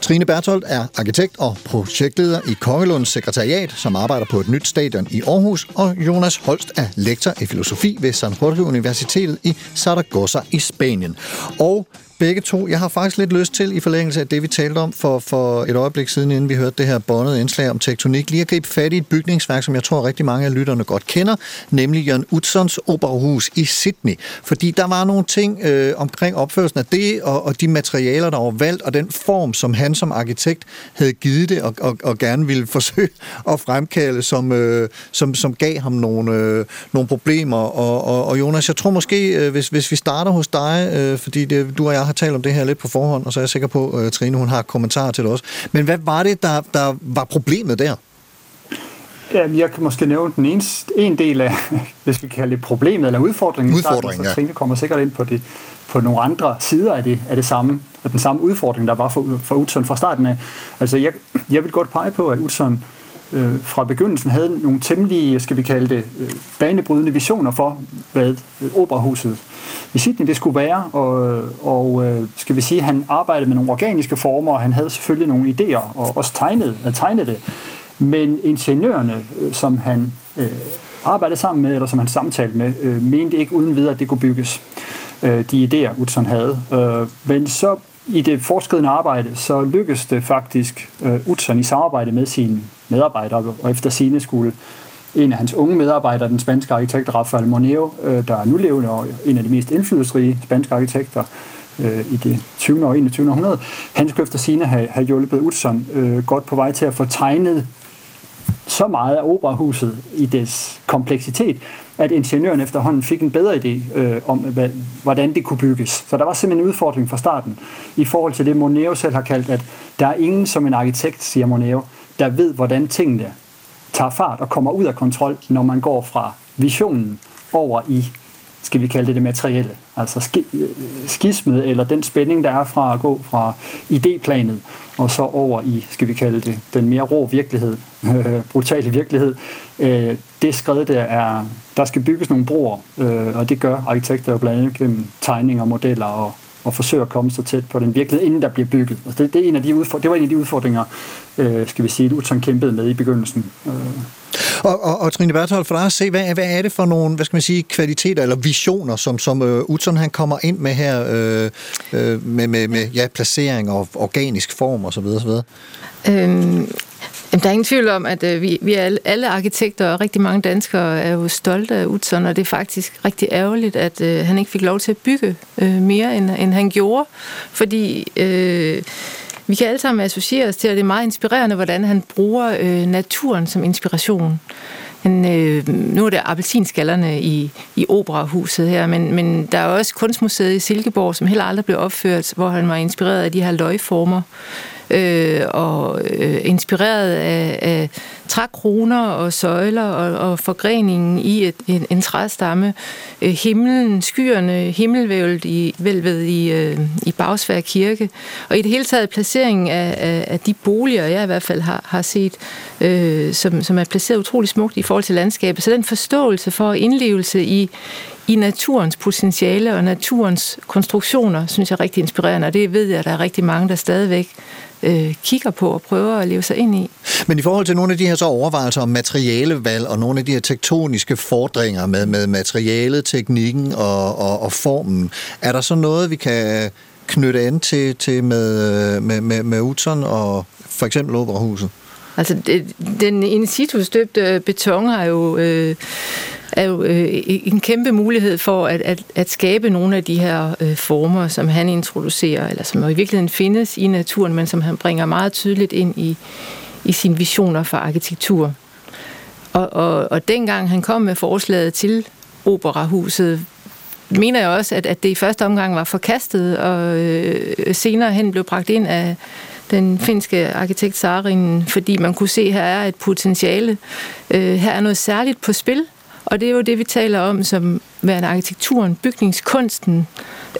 Trine Bertolt er arkitekt og projektleder i Kongelunds sekretariat, som arbejder på et nyt stadion i Aarhus, og Jonas Holst er lektor i filosofi ved San Jorge Universitetet i Saragossa i Spanien. Og begge to. Jeg har faktisk lidt lyst til, i forlængelse af det, vi talte om for, for et øjeblik siden, inden vi hørte det her båndede indslag om tektonik, lige at gribe fat i et bygningsværk, som jeg tror rigtig mange af lytterne godt kender, nemlig Jørgen Utzons Operahus i Sydney. Fordi der var nogle ting øh, omkring opførelsen af det, og, og de materialer, der var valgt, og den form, som han som arkitekt havde givet det, og, og, og gerne ville forsøge at fremkalde, som, øh, som, som gav ham nogle, øh, nogle problemer. Og, og, og Jonas, jeg tror måske, øh, hvis, hvis vi starter hos dig, øh, fordi det, du og jeg har talt om det her lidt på forhånd, og så er jeg sikker på, at uh, Trine hun har kommentarer til det også. Men hvad var det, der, der var problemet der? Jamen, jeg kan måske nævne den ene, en del af, hvis vi kan kalde det problemet eller udfordringen. Udfordringen, ja. Trine kommer sikkert ind på, det, på nogle andre sider af det, af det samme, af den samme udfordring, der var for, for Utzon fra starten af. Altså, jeg, jeg vil godt pege på, at Utzon øh, fra begyndelsen havde nogle temmelig, skal vi kalde det, øh, banebrydende visioner for, hvad øh, operahuset i Sydney det skulle være, og, øh, og øh, skal vi sige, han arbejdede med nogle organiske former, og han havde selvfølgelig nogle idéer, og også tegnede, at tegnede det. Men ingeniørerne, øh, som han øh, arbejdede sammen med, eller som han samtalte med, øh, mente ikke uden videre, at det kunne bygges. Øh, de idéer, Utzon havde. Øh, men så i det forskridende arbejde, så lykkedes det faktisk øh, Utzon i samarbejde med sine medarbejdere, og efter sine skulle en af hans unge medarbejdere, den spanske arkitekt Rafael Moneo, øh, der er nu levende og en af de mest indflydelsesrige spanske arkitekter øh, i det 20. og 21. århundrede. Han skulle efter sine have, have hjulpet Utzon øh, godt på vej til at få tegnet så meget af operahuset i dets kompleksitet, at ingeniøren efterhånden fik en bedre idé øh, om, hvad, hvordan det kunne bygges. Så der var simpelthen en udfordring fra starten i forhold til det, Moneo selv har kaldt, at der er ingen som en arkitekt, siger Moneo, der ved, hvordan tingene tager fart og kommer ud af kontrol, når man går fra visionen over i, skal vi kalde det det materielle. Altså skismet eller den spænding, der er fra at gå fra idéplanet og så over i, skal vi kalde det, den mere rå virkelighed, øh, brutale virkelighed. Øh, det skred der er, der skal bygges nogle broer, øh, og det gør arkitekter jo blandt andet gennem tegninger, modeller og og forsøger at komme så tæt på den virkelighed, inden der bliver bygget. Altså det, det, er en af de det var en af de udfordringer, øh, skal vi sige, Luton kæmpede med i begyndelsen. Øh. Og, og, og Trine Berthold, for dig at se, hvad, hvad er det for nogle, hvad skal man sige, kvaliteter eller visioner, som, som øh, Utzon han kommer ind med her, øh, øh, med, med, med ja, placering og organisk form osv. osv.? Øhm, der er ingen tvivl om, at øh, vi, vi er alle, alle arkitekter og rigtig mange danskere er jo stolte af Utzon, og det er faktisk rigtig ærgerligt, at øh, han ikke fik lov til at bygge øh, mere, end, end han gjorde. Fordi øh, vi kan alle sammen associere os til, at det er meget inspirerende, hvordan han bruger øh, naturen som inspiration. Men, øh, nu er det appelsinskallerne i, i operahuset her, men, men der er også kunstmuseet i Silkeborg, som heller aldrig blev opført, hvor han var inspireret af de her løgformer øh, og øh, inspireret af, af trækroner og søjler og, og forgreningen i et, en, en træstamme. Øh, himlen, skyerne, himmelvævlet i, vælvet i, øh, i Bagsvær Kirke. Og i det hele taget placeringen af, af, af de boliger, jeg i hvert fald har, har set, øh, som, som er placeret utrolig smukt i forhold til landskabet. Så den forståelse for indlevelse i, i naturens potentiale og naturens konstruktioner, synes jeg er rigtig inspirerende, og det ved jeg, at der er rigtig mange, der stadigvæk øh, kigger på og prøver at leve sig ind i. Men i forhold til nogle af de her også overvejelser om materialevalg og nogle af de her tektoniske fordringer med, med materialet, teknikken og, og, og formen. Er der så noget, vi kan knytte an til, til med, med, med, med Utzon og for eksempel Operahuset? Altså, det, den in situ støbte beton har jo... Øh, er jo øh, en kæmpe mulighed for at, at, at skabe nogle af de her øh, former, som han introducerer, eller som jo i virkeligheden findes i naturen, men som han bringer meget tydeligt ind i, i sine visioner for arkitektur. Og, og, og dengang han kom med forslaget til operahuset, mener jeg også, at, at det i første omgang var forkastet, og øh, senere hen blev bragt ind af den finske arkitekt Sarin, fordi man kunne se, at her er et potentiale. Øh, her er noget særligt på spil, og det er jo det, vi taler om som værende arkitekturen, bygningskunsten.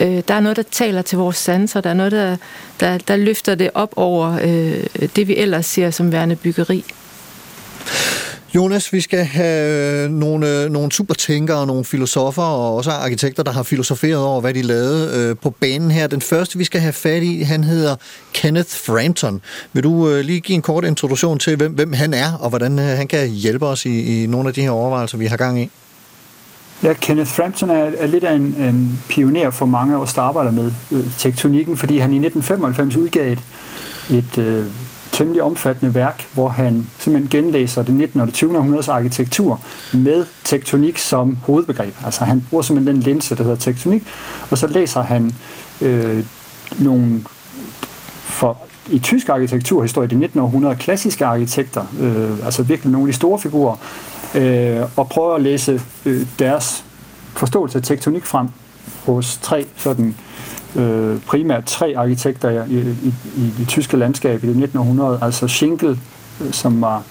Øh, der er noget, der taler til vores sanser. Der er noget, der, der, der løfter det op over øh, det, vi ellers ser som værende byggeri. Jonas, vi skal have øh, nogle, øh, nogle supertænkere nogle filosofer og også arkitekter, der har filosoferet over, hvad de lavede øh, på banen her. Den første, vi skal have fat i, han hedder Kenneth Frampton. Vil du øh, lige give en kort introduktion til, hvem, hvem han er, og hvordan øh, han kan hjælpe os i, i nogle af de her overvejelser, vi har gang i? Ja, Kenneth Frampton er, er lidt af en, en pioner for mange af os, der arbejder med øh, tektonikken, fordi han i 1995 udgav et, et øh, temmelig omfattende værk, hvor han simpelthen genlæser det 19. og det 20. århundredes arkitektur med tektonik som hovedbegreb. Altså han bruger simpelthen den linse, der hedder tektonik, og så læser han øh, nogle for i tysk arkitekturhistorie, det 19. århundrede, klassiske arkitekter, øh, altså virkelig nogle af de store figurer, øh, og prøver at læse øh, deres forståelse af tektonik frem hos tre sådan øh, primært tre arkitekter i, i, i det tyske landskab i det 1900, altså Schinkel, øh, som var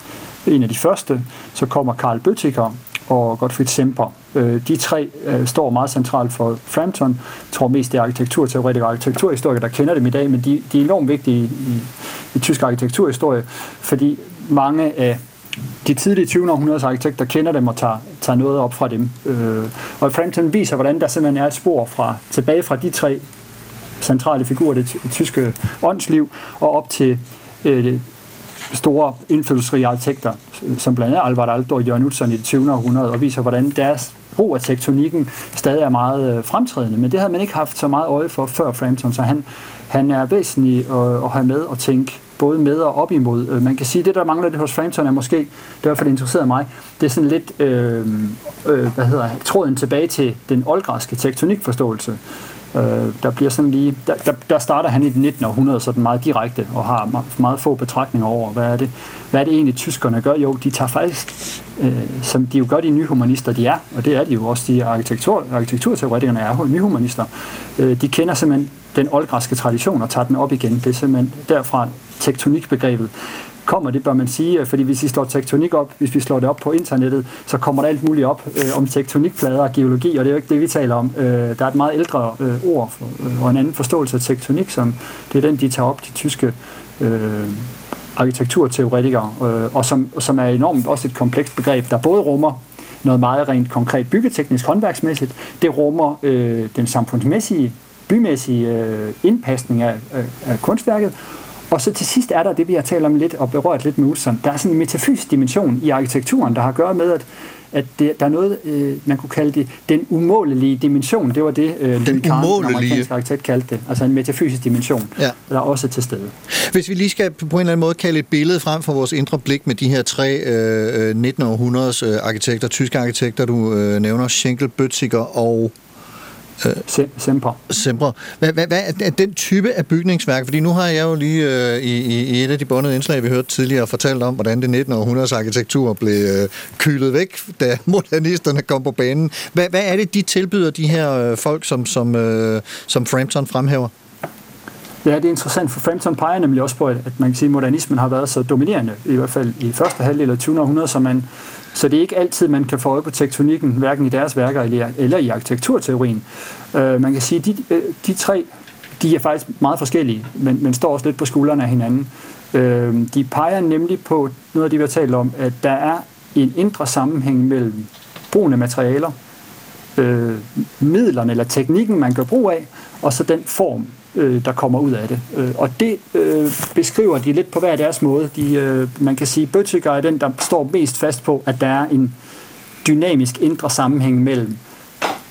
en af de første, så kommer Karl Bøttiger og Gottfried Semper. Øh, de tre øh, står meget centralt for Frampton. Jeg tror mest det er arkitekturteoretikere og arkitekturhistorikere, der kender dem i dag, men de, de er enormt vigtige i, i, i tysk arkitekturhistorie, fordi mange af de tidlige 20. århundredes arkitekter kender dem og tager, tager noget op fra dem. Øh, og Frampton viser, hvordan der simpelthen er et spor fra, tilbage fra de tre centrale figurer i det tyske åndsliv, og op til øh, store indflydelsesrige arkitekter, som blandt andet Alvar Aalto og Jørgen Utzon i det 20. århundrede, og viser, hvordan deres brug af tektonikken stadig er meget øh, fremtrædende. Men det havde man ikke haft så meget øje for før Frampton, så han, han er væsentlig at, at have med og tænke både med og op imod. Øh, man kan sige, at det, der mangler det hos Frampton, er måske, det er for det interesserede mig, det er sådan lidt, øh, øh, hvad hedder tråden tilbage til den oldgræske tektonikforståelse. Øh, der bliver sådan lige, der, der, der starter han i det 19. århundrede sådan meget direkte og har meget, meget få betragtninger over, hvad er det, hvad er det egentlig tyskerne gør? Jo, de tager faktisk, øh, som de jo gør de nyhumanister, de er, og det er de jo også, de arkitektur, arkitekturteoretikerne er nyhumanister, øh, de kender simpelthen den oldgræske tradition og tager den op igen. Det er simpelthen derfra tektonikbegrebet kommer, det bør man sige, øh, fordi hvis vi slår tektonik op, hvis vi slår det op på internettet, så kommer der alt muligt op øh, om tektonikplader og geologi, og det er jo ikke det, vi taler om. Øh, der er et meget ældre øh, ord for, øh, og en anden forståelse af tektonik, som det er den, de tager op, de tyske øh, arkitekturteoretikere, øh, og som, som er enormt også et komplekst begreb, der både rummer noget meget rent konkret byggeteknisk, håndværksmæssigt, det rummer øh, den samfundsmæssige, bymæssige øh, indpasning af, af, af kunstværket, og så til sidst er der det, vi har talt om lidt og berørt lidt med Utzon. Der er sådan en metafysisk dimension i arkitekturen, der har at gøre med, at, at det, der er noget, øh, man kunne kalde det den umålelige dimension. Det var det, øh, den, den amerikanske arkitekt kaldte det. Altså en metafysisk dimension, ja. der er også til stede. Hvis vi lige skal på en eller anden måde kalde et billede frem for vores indre blik med de her tre øh, 1900-århundredes øh, arkitekter, tyske arkitekter, du øh, nævner, Schenkel, Bötziger og Øh, Semper. Semper. Hvad, hvad, hvad er den type af bygningsværk? Fordi nu har jeg jo lige øh, i, i et af de bondede indslag, vi hørte tidligere, fortalt om, hvordan det 19. århundredes arkitektur blev øh, kylet væk, da modernisterne kom på banen. Hvad, hvad er det, de tilbyder de her øh, folk, som, som, øh, som Frampton fremhæver? Ja, det er interessant, for Frampton peger nemlig også på, at man kan sige, at modernismen har været så dominerende, i hvert fald i første halvdel af 20. århundrede, så man så det er ikke altid, man kan få øje på tektonikken, hverken i deres værker eller i arkitekturteorien. Øh, man kan sige, at de, øh, de tre de er faktisk meget forskellige, men, men står også lidt på skuldrene af hinanden. Øh, de peger nemlig på noget af det, vi har talt om, at der er en indre sammenhæng mellem brugen af materialer, øh, midlerne eller teknikken, man gør brug af, og så den form, øh, der kommer ud af det. Øh, og det øh, beskriver de lidt på hver deres måde. De, øh, man kan sige, at er den, der står mest fast på, at der er en dynamisk indre sammenhæng mellem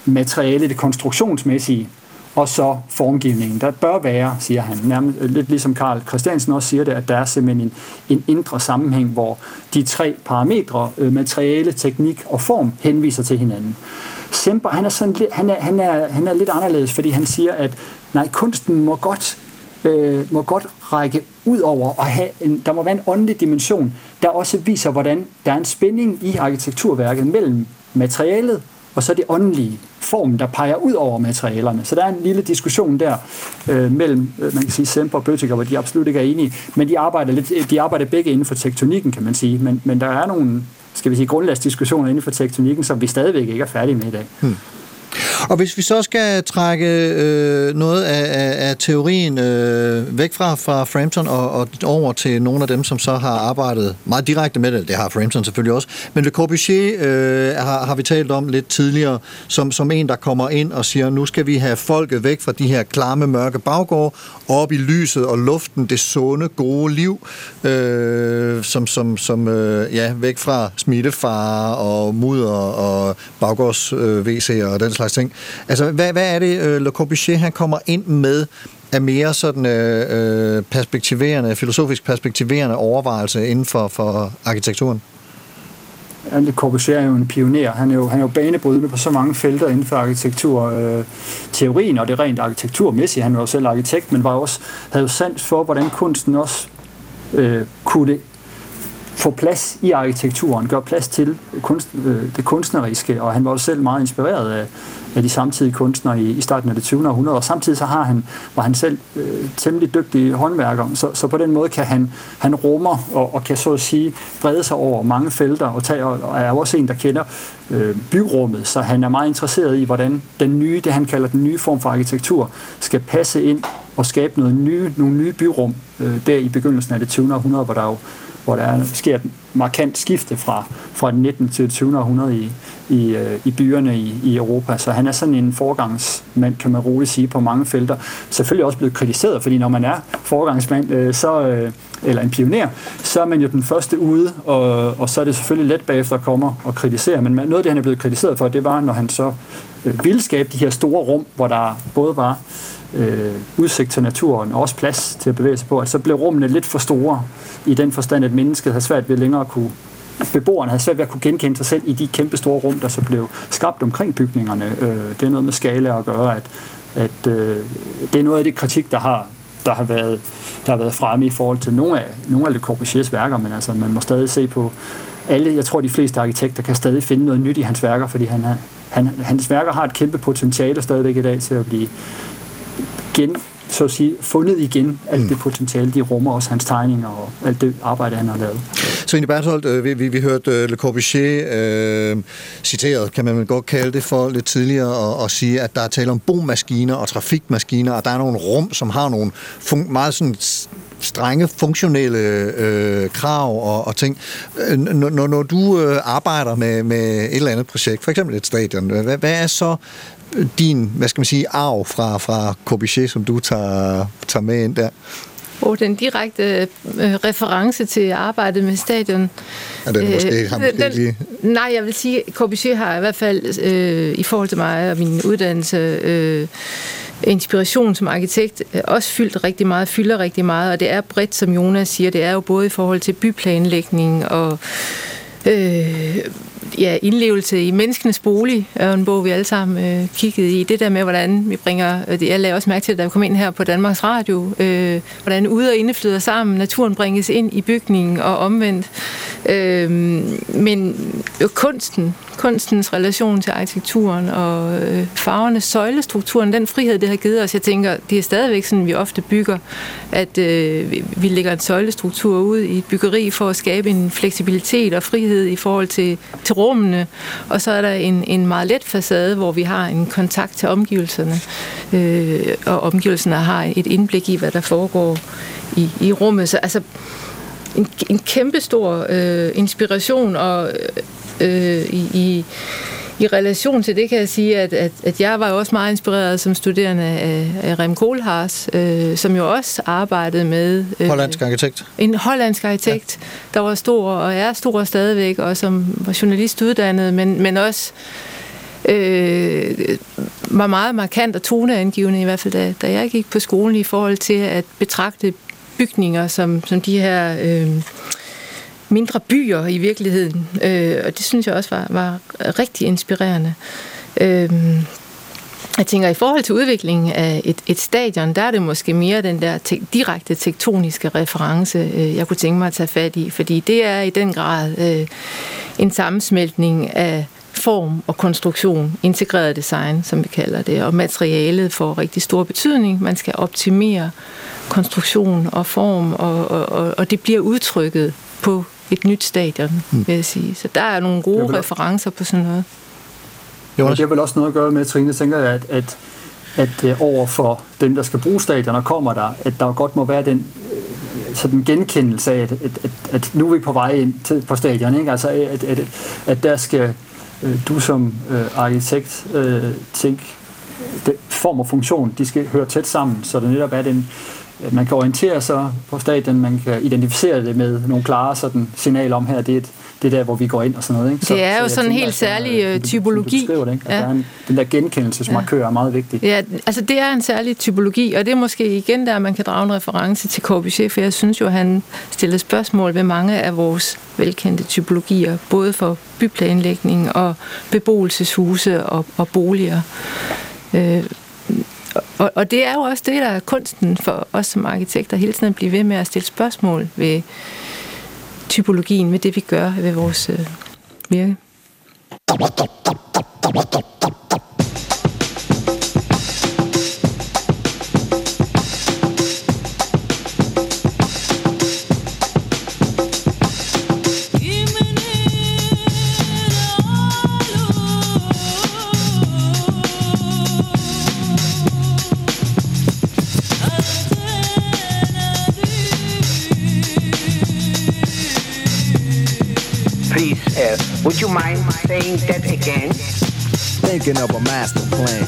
materiale, det konstruktionsmæssige, og så formgivningen. Der bør være, siger han, nærmest, øh, lidt ligesom Karl Christiansen også siger det, at der er simpelthen en, en indre sammenhæng, hvor de tre parametre, øh, materiale, teknik og form, henviser til hinanden. Semper, han er, sådan han, er, han, er, han er lidt anderledes, fordi han siger, at nej, kunsten må godt, øh, må godt række ud over og have en, der må være en åndelig dimension, der også viser, hvordan der er en spænding i arkitekturværket mellem materialet og så det åndelige form, der peger ud over materialerne. Så der er en lille diskussion der øh, mellem, øh, man kan sige, Semper og Bøttiger, hvor de absolut ikke er enige, men de arbejder, lidt, de arbejder begge inden for tektonikken, kan man sige, men, men der er nogle, skal vi sige, grundlagsdiskussioner inden for tektonikken, som vi stadigvæk ikke er færdige med i dag. Hmm. Og hvis vi så skal trække øh, noget af, af, af teorien øh, væk fra, fra Frampton og, og over til nogle af dem, som så har arbejdet meget direkte med det, det har Frampton selvfølgelig også, men Le Corbusier øh, har, har vi talt om lidt tidligere, som, som en, der kommer ind og siger, nu skal vi have folket væk fra de her klamme, mørke baggård, op i lyset og luften, det sunde, gode liv, øh, som, som, som øh, ja, væk fra smittefare og mudder og baggårds øh, WC'er og den slags ting. Altså, hvad, hvad er det, øh, Le Corbusier han kommer ind med af mere sådan øh, øh perspektiverende, filosofisk perspektiverende overvejelse inden for, for arkitekturen? Le Corbusier er jo en pioner. Han er jo, han er jo banebrydende på så mange felter inden for arkitektur. Øh, teorien og det rent arkitekturmæssigt. Han var jo selv arkitekt, men var også, havde jo sandt for, hvordan kunsten også øh, kunne få plads i arkitekturen, gøre plads til kunst, øh, det kunstneriske, og han var også selv meget inspireret af, af de samtidige kunstnere i, i starten af det 20. århundrede, og samtidig så har han, var han selv øh, temmelig dygtig håndværker, så, så på den måde kan han, han rummer og, og kan så at sige brede sig over mange felter, og, tage, og er også en, der kender øh, byrummet, så han er meget interesseret i, hvordan den nye, det han kalder den nye form for arkitektur, skal passe ind og skabe noget nye, nogle nye byrum øh, der i begyndelsen af det 20. århundrede, hvor der jo hvor der sker et markant skifte fra, fra 19. til 20. århundrede i, i, øh, i byerne i, i Europa. Så han er sådan en forgangsmand, kan man roligt sige, på mange felter. Selvfølgelig også blevet kritiseret, fordi når man er forgangsmand, øh, så, øh, eller en pioner, så er man jo den første ude, og, og så er det selvfølgelig let bagefter at komme og kritisere. Men noget af det, han er blevet kritiseret for, det var, når han så ville skabe de her store rum, hvor der både var øh, udsigt til naturen og også plads til at bevæge sig på, at så blev rummene lidt for store i den forstand, at mennesket havde svært ved længere at kunne beboerne havde svært ved at kunne genkende sig selv i de kæmpe store rum, der så blev skabt omkring bygningerne. Øh, det er noget med skala at gøre, at, at øh, det er noget af det kritik, der har der har været, der har været fremme i forhold til nogle af, nogle af Le Corbusiers værker, men altså, man må stadig se på alle, jeg tror de fleste arkitekter kan stadig finde noget nyt i hans værker, fordi han, han, hans værker har et kæmpe potentiale stadigvæk i dag til at blive gen, så at sige, fundet igen alt det mm. potentiale, de rummer også hans tegninger og alt det arbejde, han har lavet. Trine Bertholdt, øh, vi, vi, vi hørte øh, Le Corbusier øh, citeret, kan man godt kalde det for lidt tidligere, og, og sige, at der er tale om bomaskiner og trafikmaskiner, og der er nogle rum, som har nogle fun- meget sådan strenge funktionelle øh, krav og, og ting. Øh, når, når du øh, arbejder med, med et eller andet projekt, for eksempel et stadion, hvad, hvad er så din, hvad skal man sige, arv fra, fra Corbusier, som du tager, tager med ind der? Og den direkte øh, reference til arbejdet med stadion. Er den måske, øh, har måske den, lige... Nej, jeg vil sige, at Corbusier har i hvert fald øh, i forhold til mig og min uddannelse øh, inspiration som arkitekt øh, også fyldt rigtig meget, fylder rigtig meget, og det er bredt, som Jonas siger, det er jo både i forhold til byplanlægning og øh, ja, indlevelse i menneskenes bolig er en bog, vi alle sammen øh, kiggede i. Det der med, hvordan vi bringer, øh, jeg lagde også mærke til, da jeg kom ind her på Danmarks Radio, øh, hvordan ude og inde flyder sammen, naturen bringes ind i bygningen og omvendt. Øh, men øh, kunsten, kunstens relation til arkitekturen og øh, farvernes søjlestrukturen, den frihed, det har givet os, jeg tænker, det er stadigvæk sådan, vi ofte bygger, at øh, vi lægger en søjlestruktur ud i et byggeri for at skabe en fleksibilitet og frihed i forhold til, til rummene, og så er der en, en meget let facade, hvor vi har en kontakt til omgivelserne, øh, og omgivelserne har et indblik i, hvad der foregår i, i rummet. Så altså, en, en kæmpe stor øh, inspiration og øh, i, i i relation til det kan jeg sige, at, at, at jeg var også meget inspireret som studerende af, af Rem Koolhaas, øh, som jo også arbejdede med... Øh, hollandsk arkitekt. En hollandsk arkitekt, ja. der var stor og er stor stadigvæk, og som var journalist uddannet, men, men også øh, var meget markant og toneangivende, i hvert fald da, da jeg gik på skolen, i forhold til at betragte bygninger som, som de her... Øh, mindre byer i virkeligheden. Øh, og det synes jeg også var, var rigtig inspirerende. Øh, jeg tænker, i forhold til udviklingen af et, et stadion, der er det måske mere den der te- direkte tektoniske reference, øh, jeg kunne tænke mig at tage fat i, fordi det er i den grad øh, en sammensmeltning af form og konstruktion, integreret design, som vi kalder det, og materialet får rigtig stor betydning. Man skal optimere konstruktion og form, og, og, og det bliver udtrykket på et nyt stadion, mm. vil jeg sige. Så der er nogle gode referencer på sådan noget. Jo, det har vel også noget at gøre med, Trine, tænker jeg, at, at, at øh, over for dem, der skal bruge stadion og kommer der, at der godt må være den øh, sådan genkendelse af, at, at, at, at nu er vi på vej ind til, på stadion, ikke? Altså, at, at, at der skal øh, du som øh, arkitekt øh, tænke, form og funktion, de skal høre tæt sammen, så det netop er den man kan orientere sig på stadion, man kan identificere det med nogle klare sådan, signaler om her, det er, et, det er der, hvor vi går ind og sådan noget. Ikke? Så, det er jo så sådan en helt særlig øh, typologi. Det, ikke? Ja. Der en, den der genkendelsesmarkør ja. er meget vigtig. Ja, altså det er en særlig typologi, og det er måske igen der, man kan drage en reference til Corbusier, for jeg synes jo, han stillede spørgsmål ved mange af vores velkendte typologier, både for byplanlægning og beboelseshuse og, og boliger. Øh, og, og det er jo også det, der er kunsten for os som arkitekter, hele tiden at blive ved med at stille spørgsmål ved typologien, ved det vi gør ved vores øh, virke. Would you mind saying that again? Thinking of a master plan.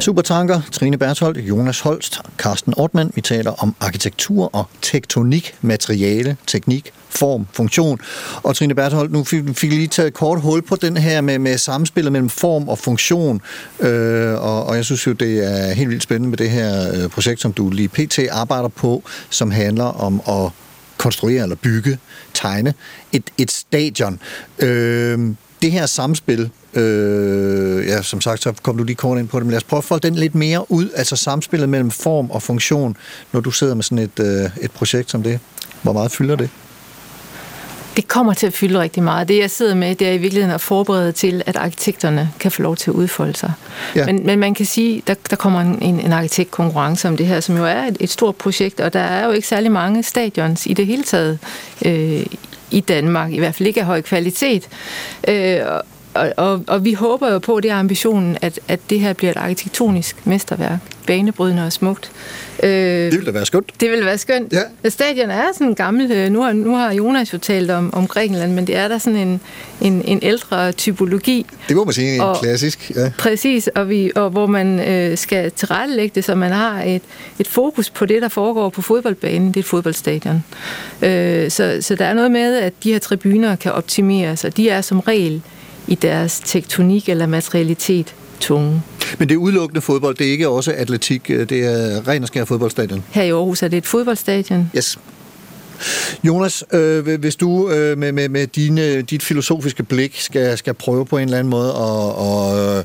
Supertanker, Trine Berthold, Jonas Holst, Carsten Ortmann. Vi taler om arkitektur og tektonik, materiale, teknik, form, funktion. Og Trine Berthold, nu fik, fik lige taget et kort hul på den her med, med samspillet mellem form og funktion. Øh, og, og jeg synes jo, det er helt vildt spændende med det her øh, projekt, som du lige pt. arbejder på, som handler om at konstruere eller bygge, tegne et, et stadion. Øh, det her samspil, øh, ja, som sagt, så kom du lige kort ind på det, men lad os prøve at folde den lidt mere ud, altså samspillet mellem form og funktion, når du sidder med sådan et, øh, et projekt som det. Hvor meget fylder det? Det kommer til at fylde rigtig meget. Det, jeg sidder med, det er i virkeligheden at forberede til, at arkitekterne kan få lov til at udfolde sig. Ja. Men, men man kan sige, der, der kommer en, en arkitektkonkurrence om det her, som jo er et, et stort projekt, og der er jo ikke særlig mange stadions i det hele taget øh, i Danmark, i hvert fald ikke af høj kvalitet. Øh, og, og, og vi håber jo på, det er ambitionen, at, at det her bliver et arkitektonisk mesterværk. Banebrydende og smukt. Øh, det vil da være skønt. Det vil være skønt. Ja. Stadion er sådan en gammel, øh, nu har, nu har Jonas jo talt om, om Grækenland, men det er der sådan en, en, en ældre typologi. Det må man sige, en og, klassisk. Ja. Præcis, og, vi, og hvor man øh, skal tilrettelægge det, så man har et, et fokus på det, der foregår på fodboldbanen. Det er et fodboldstadion. Øh, så, så der er noget med, at de her tribuner kan optimeres, og de er som regel i deres tektonik eller materialitet tunge. Men det er udelukkende fodbold, det er ikke også atletik, det er ren og skær fodboldstadion? Her i Aarhus er det et fodboldstadion. Yes. Jonas, øh, hvis du øh, med, med, med dine, dit filosofiske blik skal, skal prøve på en eller anden måde at, at øh,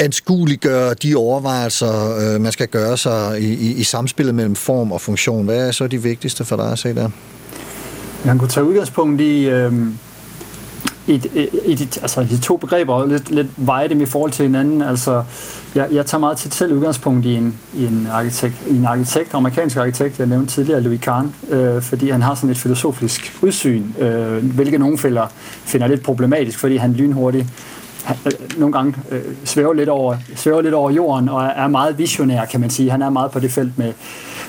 anskueliggøre de overvejelser, øh, man skal gøre sig i, i, i samspillet mellem form og funktion, hvad er så de vigtigste for dig at se der? Man kunne tage udgangspunkt i... Øh i, i, i de, altså de to begreber og lidt, lidt veje dem i forhold til hinanden. Altså, jeg, jeg tager meget til selv udgangspunkt i en, i en arkitekt, i en arkitekt, amerikansk arkitekt, jeg nævnte tidligere, Louis Kahn, øh, fordi han har sådan et filosofisk udsyn, øh, hvilket nogle finder, finder lidt problematisk, fordi han lynhurtigt øh, nogle gange øh, svæver, lidt over, svæver lidt over jorden og er meget visionær, kan man sige. Han er meget på det felt med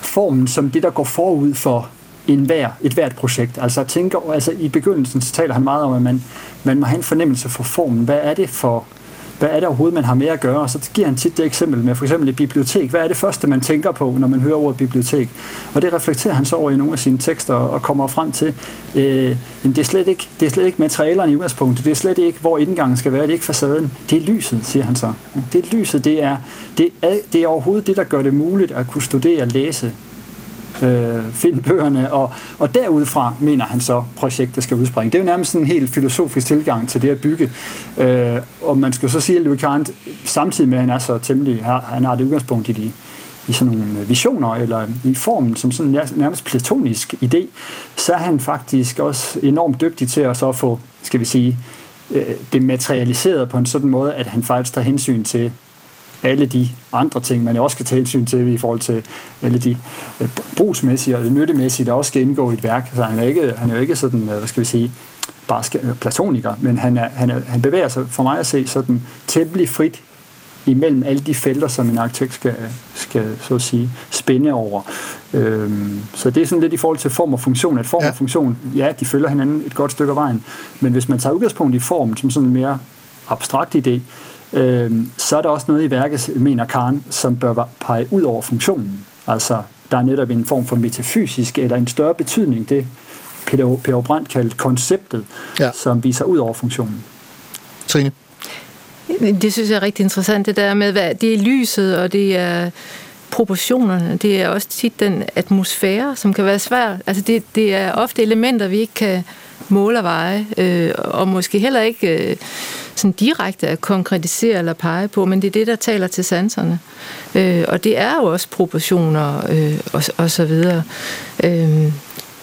formen som det, der går forud for en hver, et hvert projekt. Altså, tænker, altså i begyndelsen så taler han meget om, at man man må have en fornemmelse for formen. Hvad er det for hvad er det overhovedet, man har med at gøre? Og så giver han tit det eksempel med for eksempel et bibliotek. Hvad er det første, man tænker på, når man hører ordet bibliotek? Og det reflekterer han så over i nogle af sine tekster og kommer frem til, øh, det, er slet ikke, det er slet ikke materialerne i udgangspunktet. Det er slet ikke, hvor indgangen skal være. Det er ikke facaden. Det er lyset, siger han så. Det er lyset. Det er, det er, det er overhovedet det, der gør det muligt at kunne studere og læse øh, finde bøgerne, og, og derudfra mener han så, projektet skal udspringe. Det er jo nærmest en helt filosofisk tilgang til det at bygge, øh, og man skal så sige, at Louis Kant, samtidig med at han er så temmelig, han har det udgangspunkt i de i sådan nogle øh, visioner, eller i formen som sådan nærmest platonisk idé, så er han faktisk også enormt dygtig til at så få, skal vi sige, øh, det materialiseret på en sådan måde, at han faktisk tager hensyn til alle de andre ting, man også skal tage hensyn til i forhold til alle de øh, brugsmæssige og nyttemæssige, der også skal indgå i et værk. Så han er, ikke, han er jo ikke sådan, øh, hvad skal vi sige, bare øh, platoniker, men han, er, han, er, han bevæger sig for mig at se sådan temmelig frit imellem alle de felter, som en arkitekt skal, skal så at sige, spænde over. Øhm, så det er sådan lidt i forhold til form og funktion. At form ja. og funktion, ja, de følger hinanden et godt stykke af vejen. Men hvis man tager udgangspunkt i formen som sådan en mere abstrakt idé, øh, så er der også noget i værket, mener Karen, som bør pege ud over funktionen. Altså, der er netop en form for metafysisk eller en større betydning, det Peter, Peter Brandt kaldte konceptet, ja. som viser ud over funktionen. Trine? Det synes jeg er rigtig interessant, det der med, hvad det er lyset, og det er proportionerne. Det er også tit den atmosfære, som kan være svær. Altså det, det er ofte elementer, vi ikke kan måle og veje, øh, og måske heller ikke øh, sådan direkte at konkretisere eller pege på, men det er det, der taler til sanserne. Øh, og det er jo også proportioner øh, og, og så videre. Øh,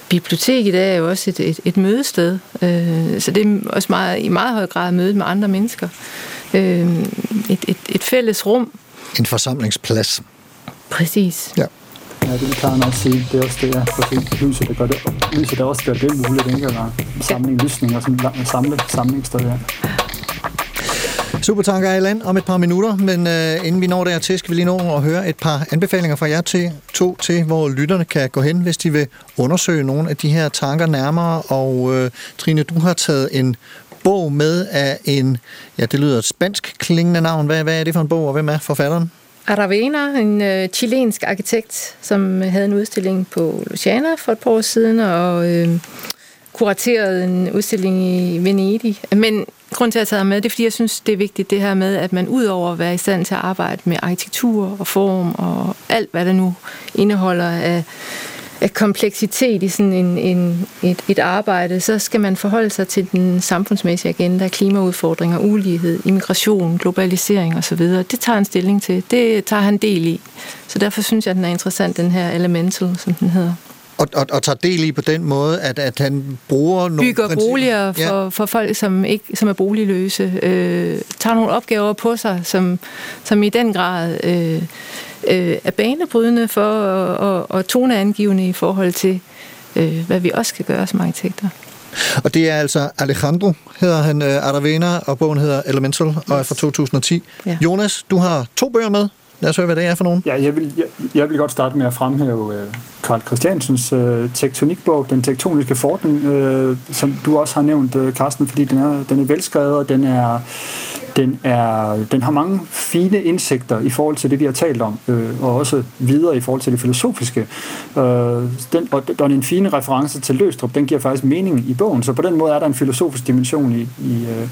biblioteket er jo også et, et, et mødested, øh, så det er også meget, i meget høj grad mødet med andre mennesker. Øh, et, et, et fælles rum. En forsamlingsplads. Præcis. Ja. Ja, det kan han også sige. Det er også det, ja. Præcis. Lyset, der gør det, lyset, der også gør det muligt, ikke? Eller samling, lysning og sådan en samle, samlingssted, ja. Supertanker er i land om et par minutter, men øh, inden vi når dertil, skal vi lige nå at høre et par anbefalinger fra jer til, to til, hvor lytterne kan gå hen, hvis de vil undersøge nogle af de her tanker nærmere. Og øh, Trine, du har taget en bog med af en, ja, det lyder et spansk klingende navn. Hvad, hvad er det for en bog, og hvem er forfatteren? Aravena, en øh, chilensk arkitekt, som havde en udstilling på Luciana for et par år siden, og øh, kuraterede en udstilling i Venedig. Men grund til, at jeg tager med, det er, fordi jeg synes, det er vigtigt det her med, at man udover at være i stand til at arbejde med arkitektur og form og alt, hvad der nu indeholder af, af kompleksitet i sådan en, en, et, et arbejde, så skal man forholde sig til den samfundsmæssige agenda, klimaudfordringer, ulighed, immigration, globalisering osv. Det tager han stilling til. Det tager han del i. Så derfor synes jeg, at den er interessant, den her Elemental, som den hedder. Og, og, og tager del i på den måde, at, at han bruger nogle Bygger boliger for, ja. for folk, som ikke som er boligløse. Øh, tager nogle opgaver på sig, som, som i den grad øh, øh, er banebrydende for og, og toneangivende i forhold til, øh, hvad vi også skal gøre som arkitekter. Og det er altså Alejandro, hedder han, uh, Aravena, og bogen hedder Elemental, og er fra 2010. Ja. Jonas, du har to bøger med. Lad os høre, hvad det er for nogen. Ja, jeg vil, jeg, jeg vil godt starte med at fremhæve uh, Karl Christiansens øh, tektonikbog, Den tektoniske forordning, øh, som du også har nævnt, øh, Carsten, fordi den er, den er velskrevet, og den er, den, er, den har mange fine indsigter i forhold til det, vi har talt om, øh, og også videre i forhold til det filosofiske. Øh, den, og der er en fine reference til Løstrup, den giver faktisk mening i bogen, så på den måde er der en filosofisk dimension i, i, øh,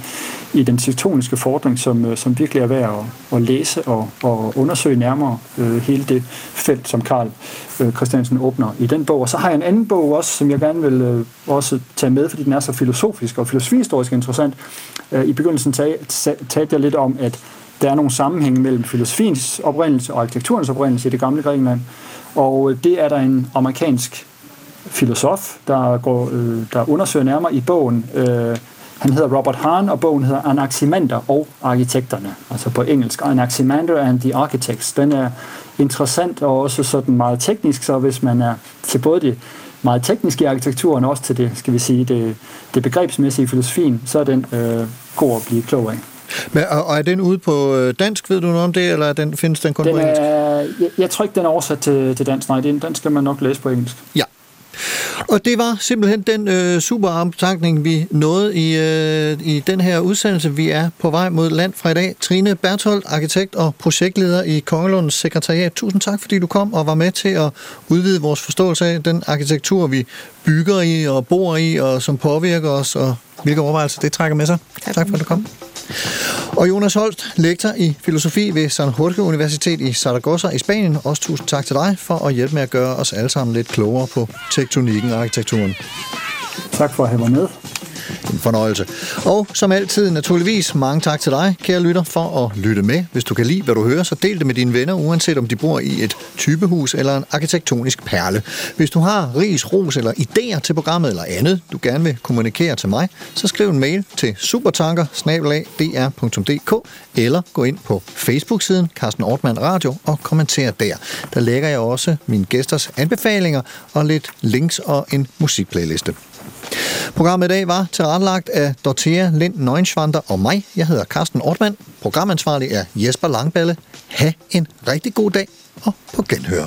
i den tektoniske forordning, som, øh, som virkelig er værd at, at læse og, og undersøge nærmere øh, hele det felt, som Karl Øh, Christiansen åbner i den bog. Og så har jeg en anden bog også, som jeg gerne vil øh, også tage med, fordi den er så filosofisk og filosofihistorisk interessant. Øh, I begyndelsen talte jeg lidt om, at der er nogle sammenhænge mellem filosofiens oprindelse og arkitekturens oprindelse i det gamle Grækenland. Og øh, det er der en amerikansk filosof, der, går, øh, der undersøger nærmere i bogen. Øh, han hedder Robert Hahn, og bogen hedder Anaximander og arkitekterne, altså på engelsk. Anaximander and the Architects. Den er interessant og også sådan meget teknisk, så hvis man er til både det meget tekniske i arkitekturen, og også til det, skal vi sige, det, det begrebsmæssige i filosofien, så er den øh, god at blive klog af. Men, og er den ude på øh, dansk, ved du noget om det, eller den, findes den kun den på engelsk? Er, jeg, jeg tror ikke, den er oversat til, til dansk, nej, den, den skal man nok læse på engelsk. Ja. Og det var simpelthen den øh, super omtankning, vi nåede i, øh, i den her udsendelse. Vi er på vej mod land fra i dag. Trine Berthold, arkitekt og projektleder i Kongelunds Sekretariat. Tusind tak, fordi du kom og var med til at udvide vores forståelse af den arkitektur, vi bygger i og bor i, og som påvirker os, og hvilke overvejelser det trækker med sig. Tak, tak for at du kom. Og Jonas Holst, lektor i filosofi ved San Jorge Universitet i Zaragoza i Spanien. Også tusind tak til dig for at hjælpe med at gøre os alle sammen lidt klogere på tektonikken og arkitekturen. Tak for at have mig med. En fornøjelse. Og som altid, naturligvis, mange tak til dig, kære lytter, for at lytte med. Hvis du kan lide, hvad du hører, så del det med dine venner, uanset om de bor i et typehus eller en arkitektonisk perle. Hvis du har ris, ros eller idéer til programmet eller andet, du gerne vil kommunikere til mig, så skriv en mail til supertanker eller gå ind på Facebook-siden Carsten Ortmann Radio og kommenter der. Der lægger jeg også mine gæsters anbefalinger og lidt links og en musikplayliste. Programmet i dag var tilrettelagt af Dorthea Lind Neuenschwander og mig. Jeg hedder Carsten Ortmann. Programansvarlig er Jesper Langballe. Ha' en rigtig god dag og på genhør.